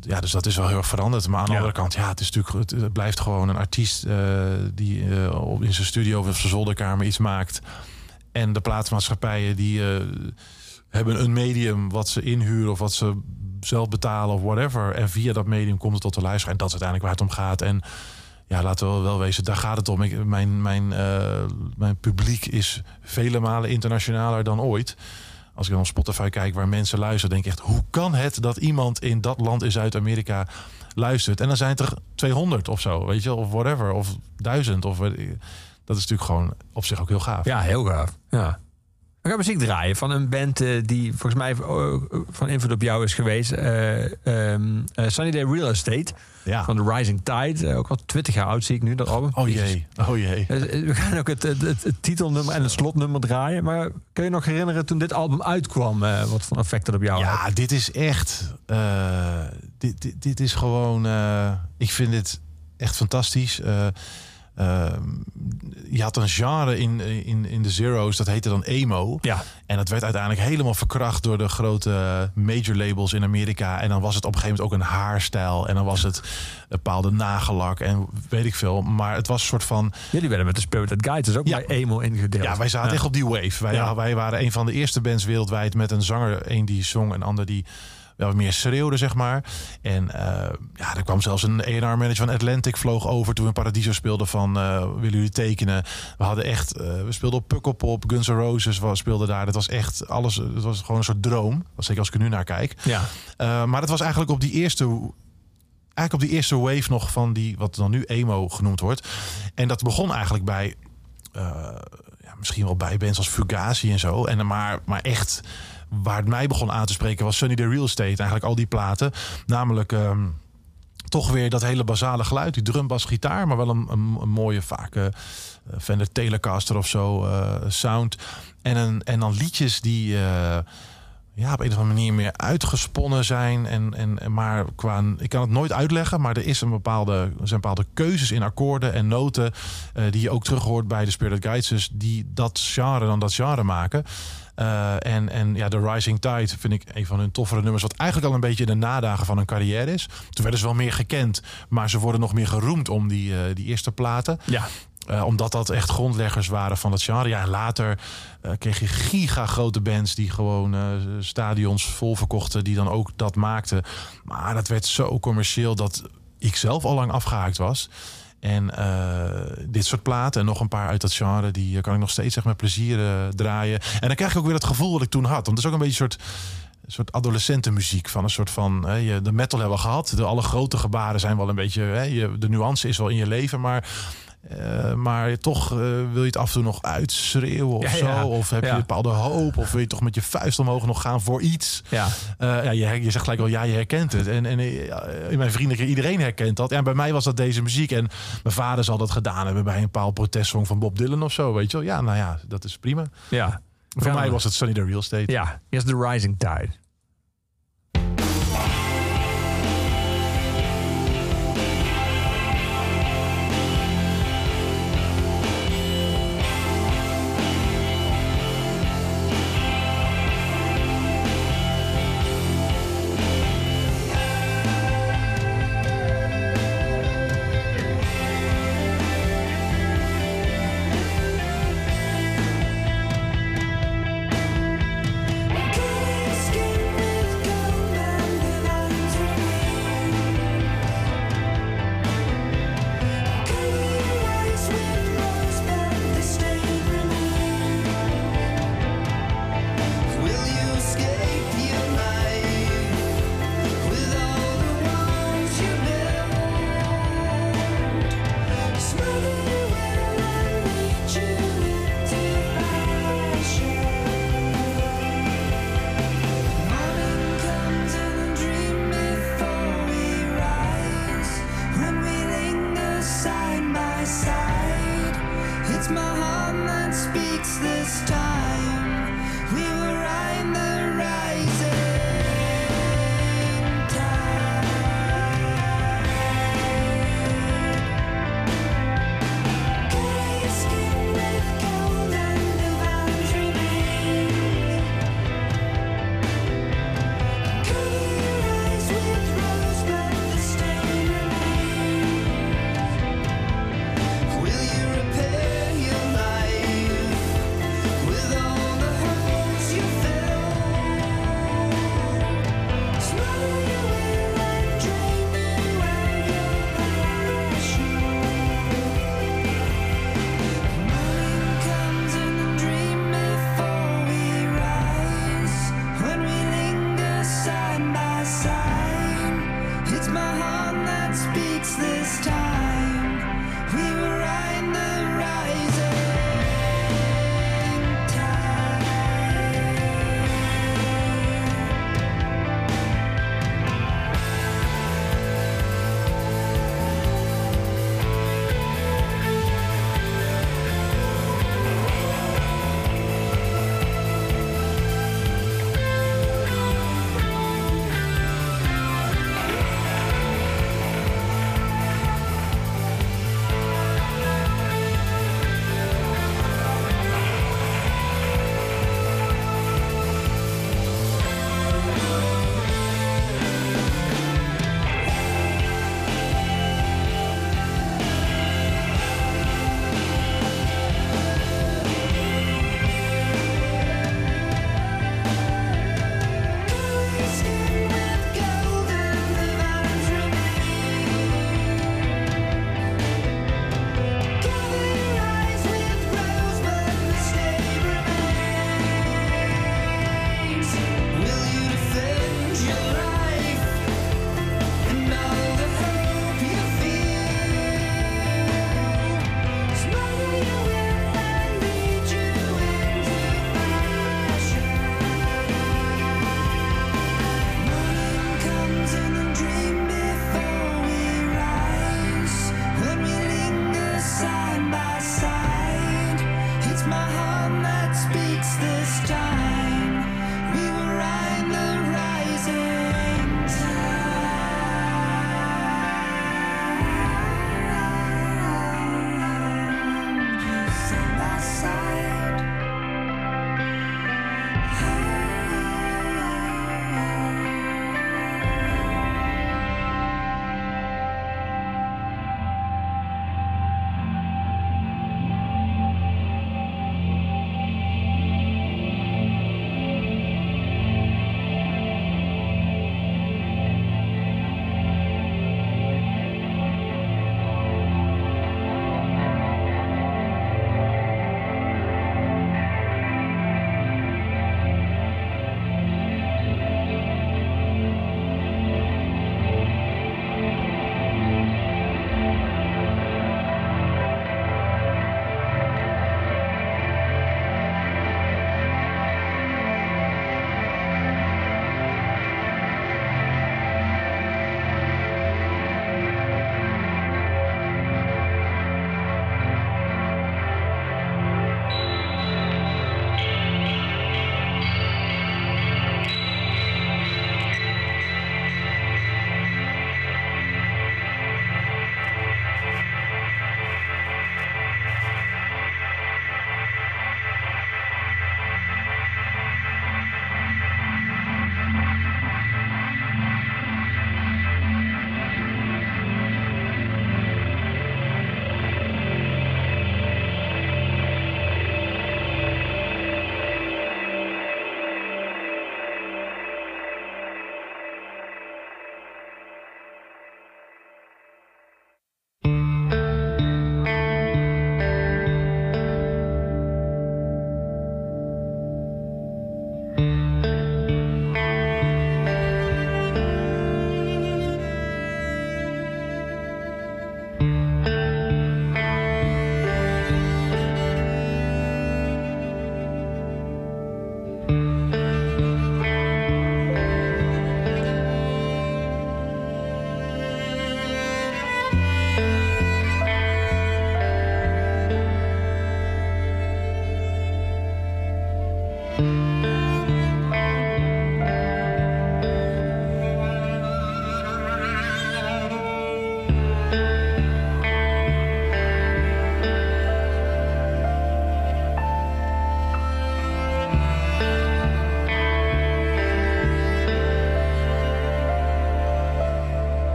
ja, dus dat is wel heel erg veranderd. Maar aan de Ja. andere kant, ja, het, is natuurlijk, het, blijft gewoon een artiest eh, die op in zijn studio of zijn zolderkamer iets maakt. En de plaatsmaatschappijen die hebben een medium wat ze inhuren of wat ze zelf betalen of whatever. En via dat medium komt het tot de luisteraar. En dat is uiteindelijk waar het om gaat. En ja, laten we wel, wezen, daar gaat het om. Ik, mijn, mijn, eh, mijn publiek is vele malen internationaler dan ooit. Als ik dan op Spotify kijk waar mensen luisteren, denk ik echt... hoe kan het dat iemand in dat land in Zuid-Amerika luistert? En dan zijn het er 200 of zo, weet je, of whatever. Of duizend. Of, dat is natuurlijk gewoon op zich ook heel gaaf. Ja, heel gaaf. Ja. We gaan muziek draaien van een band eh, die volgens mij eh, van invloed op jou is geweest. eh ehm, eh, Sunny Day Real Estate Ja. van The Rising Tide. Ook al 20 jaar oud zie ik nu, dat album. Oh jee, oh jee. We gaan ook het, het, het, het titelnummer en het slotnummer draaien. Maar kun je nog herinneren toen dit album uitkwam? wat voor effect dat op jou had? Ja, dit is echt. dit, dit, dit is gewoon. ik vind dit echt fantastisch. Eh, eh, je had een genre in, in, in de Zero's, dat heette dan emo. Ja. En dat werd uiteindelijk helemaal verkracht door de grote major labels in Amerika. En dan was het op een gegeven moment ook een haarstijl. En dan was het een bepaalde nagellak en weet ik veel. Maar het was een soort van. Jullie werden met de Spirited Guides dus ook Ja. bij emo ingedeeld. Ja, wij zaten Ja. echt op die wave. Wij, Ja. wij waren een van de eerste bands wereldwijd met een zanger. Een die zong en ander die wel meer schreeuwde, zeg maar. En eh, ja, er kwam zelfs een A&R-manager van Atlantic vloog over... toen we in Paradiso speelden van eh, willen jullie tekenen? We hadden echt... eh, we speelden op Pukkelpop, Guns N' Roses was, speelde daar. Dat was echt alles... Het was gewoon een soort droom. Zeker als ik er nu naar kijk. Ja. Uh, maar het was eigenlijk op die eerste eigenlijk op die eerste wave nog van die wat dan nu emo genoemd wordt. En dat begon eigenlijk bij uh, ja, misschien wel bij bands als Fugazi en zo. En maar, maar echt waar het mij begon aan te spreken was Sunny the Real Estate. Eigenlijk al die platen. Namelijk um, toch weer dat hele basale geluid. Die drum, bas, gitaar. Maar wel een, een, mooie vaak uh, Fender Telecaster of zo uh, sound. En, een, en dan liedjes die... uh, ja, op een of andere manier meer uitgesponnen zijn. En, en, maar qua, ik kan het nooit uitleggen, maar er, is een bepaalde, zijn bepaalde keuzes in akkoorden en noten. eh, die je ook terug hoort bij de Spirit Guides. Dus die dat genre dan dat genre maken. Eh, en, en ja, The Rising Tide vind ik een van hun toffere nummers. Wat eigenlijk al een beetje de nadagen van hun carrière is. Toen werden ze wel meer gekend. Maar ze worden nog meer geroemd om die, eh, die eerste platen. Ja. Eh, omdat dat echt grondleggers waren van dat genre. Ja, en later eh, kreeg je giga grote bands die gewoon eh, stadions vol verkochten. Die dan ook dat maakten. Maar dat werd zo commercieel dat ik zelf al lang afgehaakt was. En dit soort platen en nog een paar uit dat genre... die kan ik nog steeds echt met plezier draaien. En dan krijg ik ook weer het gevoel wat ik toen had. Want het is ook een beetje een soort soort adolescentenmuziek van een soort van de metal hebben we gehad. De alle grote gebaren zijn wel een beetje de nuance is wel in je leven, maar eh, maar toch eh, wil je het af en toe nog uitschreeuwen of Ja, zo, ja. of heb je Ja. een bepaalde hoop, of wil je toch met je vuist omhoog nog gaan voor iets? Ja. Eh, ja, je, je zegt gelijk al, ja, je herkent het. En, en in mijn vrienden, iedereen herkent dat. Ja, bij mij was dat deze muziek. En mijn vader zal dat gedaan hebben bij een bepaald protestsong van Bob Dylan of zo, weet je wel. Ja, nou ja, dat is prima. Ja. Voor mij was het Sunny the Real Estate. Ja, eerst The Rising Tide.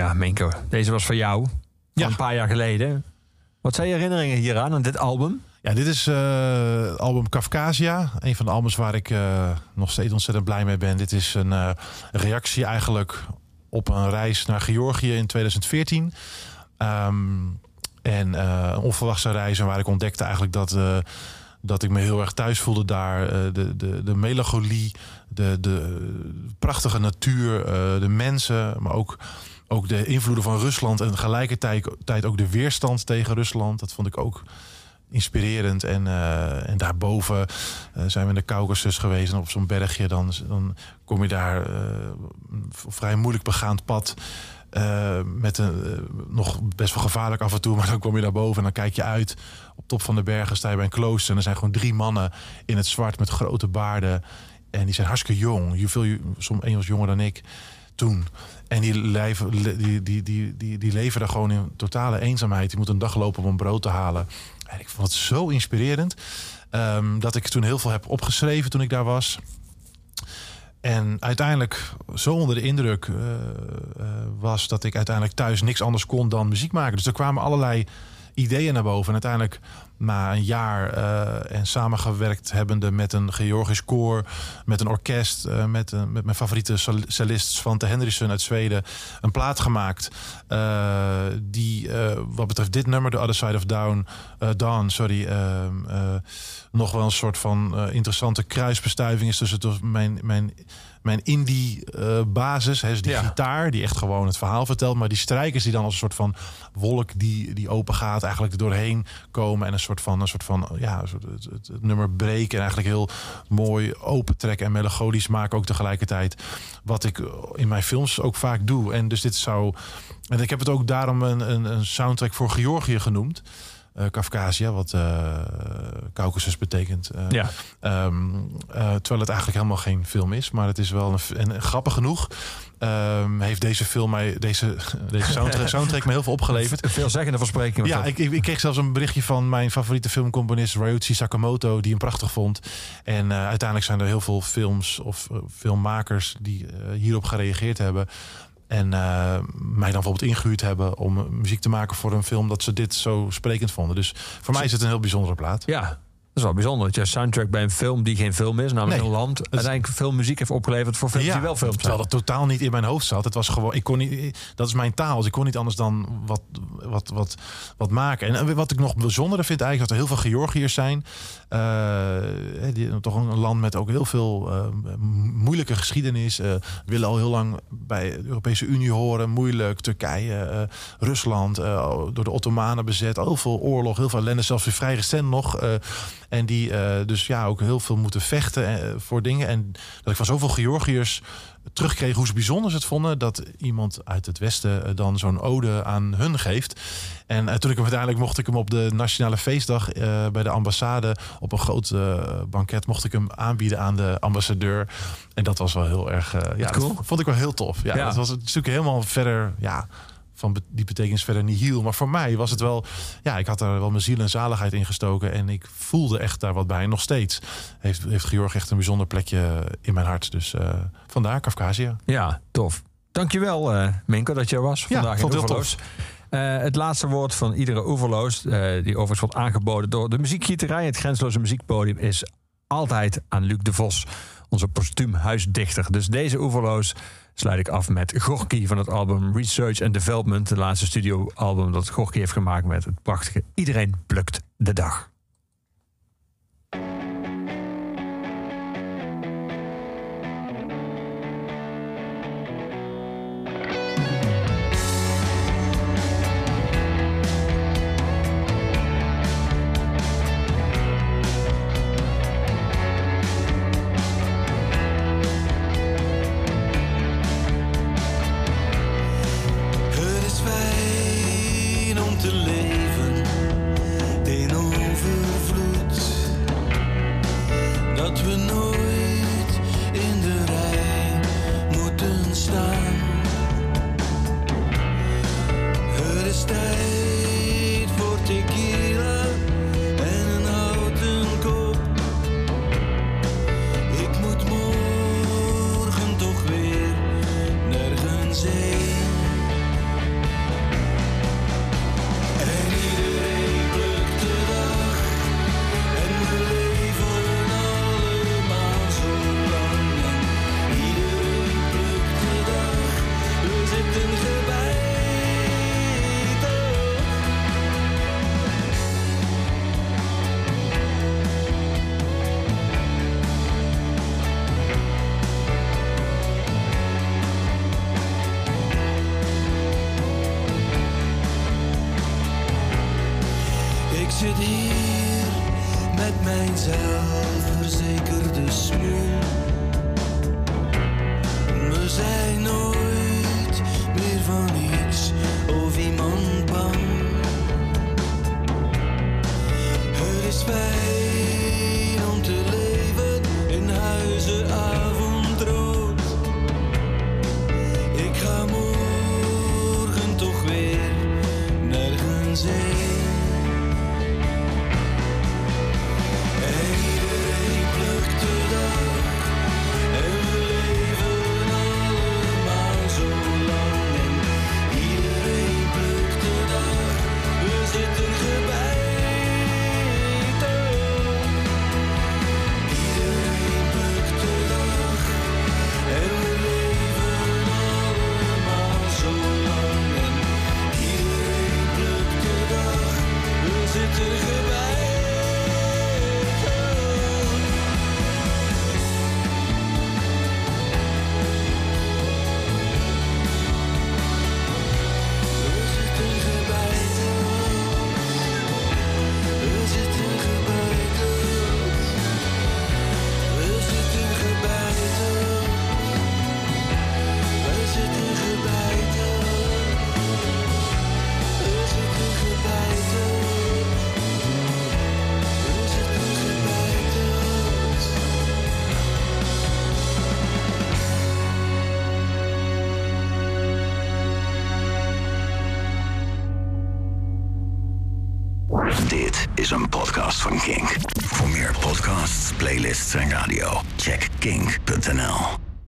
Ja, Minko, deze was voor jou. Van Ja. een paar jaar geleden. Wat zijn je herinneringen hieraan, aan dit album? Ja, dit is eh, het album Kafkasia. Een van de albums waar ik eh, nog steeds ontzettend blij mee ben. Dit is een eh, reactie eigenlijk op een reis naar Georgië in 2014. Ehm, en een onverwachte reis en waar ik ontdekte eigenlijk dat, dat ik me heel erg thuis voelde daar. De, de, de melancholie, de, de prachtige natuur, de mensen, maar ook, ook de invloeden van Rusland. En tegelijkertijd tijd ook de weerstand tegen Rusland. Dat vond ik ook inspirerend. En, eh, en daarboven eh, zijn we in de Caucasus geweest. Op zo'n bergje dan, dan kom je daar eh, vrij moeilijk begaand pad. met een nog best wel gevaarlijk af en toe, [laughs] maar dan kom je daar boven en dan kijk je uit. Op top van de bergen sta je bij een klooster en er zijn gewoon drie mannen in het zwart met grote baarden. En die zijn hartstikke jong. Je veel, soms een was jonger dan ik toen. En die leven, die, die, die, die, die leven daar gewoon in totale eenzaamheid. Die moeten een dag lopen om een brood te halen. En ik vond het zo inspirerend. ehm, dat ik toen heel veel heb opgeschreven toen ik daar was. En uiteindelijk zo onder de indruk eh, eh, was dat ik uiteindelijk thuis niks anders kon dan muziek maken. Dus er kwamen allerlei ideeën naar boven. En uiteindelijk na een jaar eh, en samengewerkt hebbende met een Georgisch koor, met een orkest, eh, met, een- met mijn favoriete cellist Svante Henriksson uit Zweden, een plaat gemaakt. eh, die eh, wat betreft dit nummer, The Other Side of Down, eh, Dawn, sorry, eh, nog wel een soort van eh, interessante kruisbestuiving is tussen mijn, mijn, mijn indie eh, basis, hè, die Ja. gitaar die echt gewoon het verhaal vertelt, maar die strijkers die dan als een soort van wolk die, die open gaat, eigenlijk er doorheen komen en een soort van, een soort van ja, soort- het, het, het nummer breken en eigenlijk heel mooi open trekken en melancholisch maken ook tegelijkertijd. Wat ik in mijn films ook vaak doe. En dus dit zou. En ik heb het ook daarom een, een, een soundtrack voor Georgië genoemd. Kafkasia, wat eh Caucasus betekent. Eh, Ja. Ehm, eh, terwijl het eigenlijk helemaal geen film is. Maar het is wel een, en, grappig genoeg. ehm, heeft deze film mij, deze, [laughs] deze soundtrack, soundtrack me heel veel opgeleverd. Een veelzeggende verspreking. Ja, ik, ik, ik kreeg zelfs een berichtje van mijn favoriete filmcomponist Ryuichi Sakamoto, die hem prachtig vond. En uiteindelijk zijn er heel veel films of filmmakers die hierop gereageerd hebben. En eh, mij dan bijvoorbeeld ingehuurd hebben om muziek te maken voor een film dat ze dit zo sprekend vonden. Dus voor mij is het een heel bijzondere plaat. Ja, dat is wel bijzonder. Dat je soundtrack bij een film die geen film is, namelijk Nee. een land, uiteindelijk veel muziek heeft opgeleverd voor films die wel films zijn. terwijl dat totaal niet in mijn hoofd zat. Het was gewoon, ik kon niet, dat is mijn taal. Dus ik kon niet anders dan wat, wat, wat, wat maken. En wat ik nog bijzonderer vind eigenlijk, dat er heel veel Georgiërs zijn. Eh, die, toch een land met ook heel veel eh, moeilijke geschiedenis. eh, willen al heel lang bij de Europese Unie horen. Moeilijk. Turkije, Rusland, door de Ottomanen bezet. Heel veel oorlog, heel veel ellende. Zelfs weer vrij recent nog. en die dus ja, ook heel veel moeten vechten voor dingen. En dat ik van zoveel Georgiërs terugkreeg hoe ze bijzonder ze het vonden dat iemand uit het Westen eh, dan zo'n ode aan hun geeft. En eh, toen ik hem uiteindelijk mocht ik hem op de nationale feestdag eh, bij de ambassade op een groot banket mocht ik hem aanbieden aan de ambassadeur. En dat was wel heel erg. ja, Cool. vond ik wel heel tof. Ja, Ja. dat was natuurlijk helemaal verder. Ja, van die betekent verder niet heel. Maar voor mij was het wel, ja, ik had daar wel mijn ziel en zaligheid in gestoken. En ik voelde echt daar wat bij. En nog steeds heeft, heeft Georg echt een bijzonder plekje in mijn hart. Dus eh, vandaar. Ja, tof. Dankjewel, eh Minko, dat je er was Ja, vandaag vond in Oeverloos. Eh, het laatste woord van iedere Oeverloos, eh, die overigens wordt aangeboden door de muziekgieterij. Het Grensloze Muziekpodium is altijd aan Luc de Vos, onze postuum huisdichter. Dus deze Oeverloos sluit ik af met Gorky van het album Research and Development. De laatste studioalbum dat Gorky heeft gemaakt met het prachtige Iedereen plukt de dag.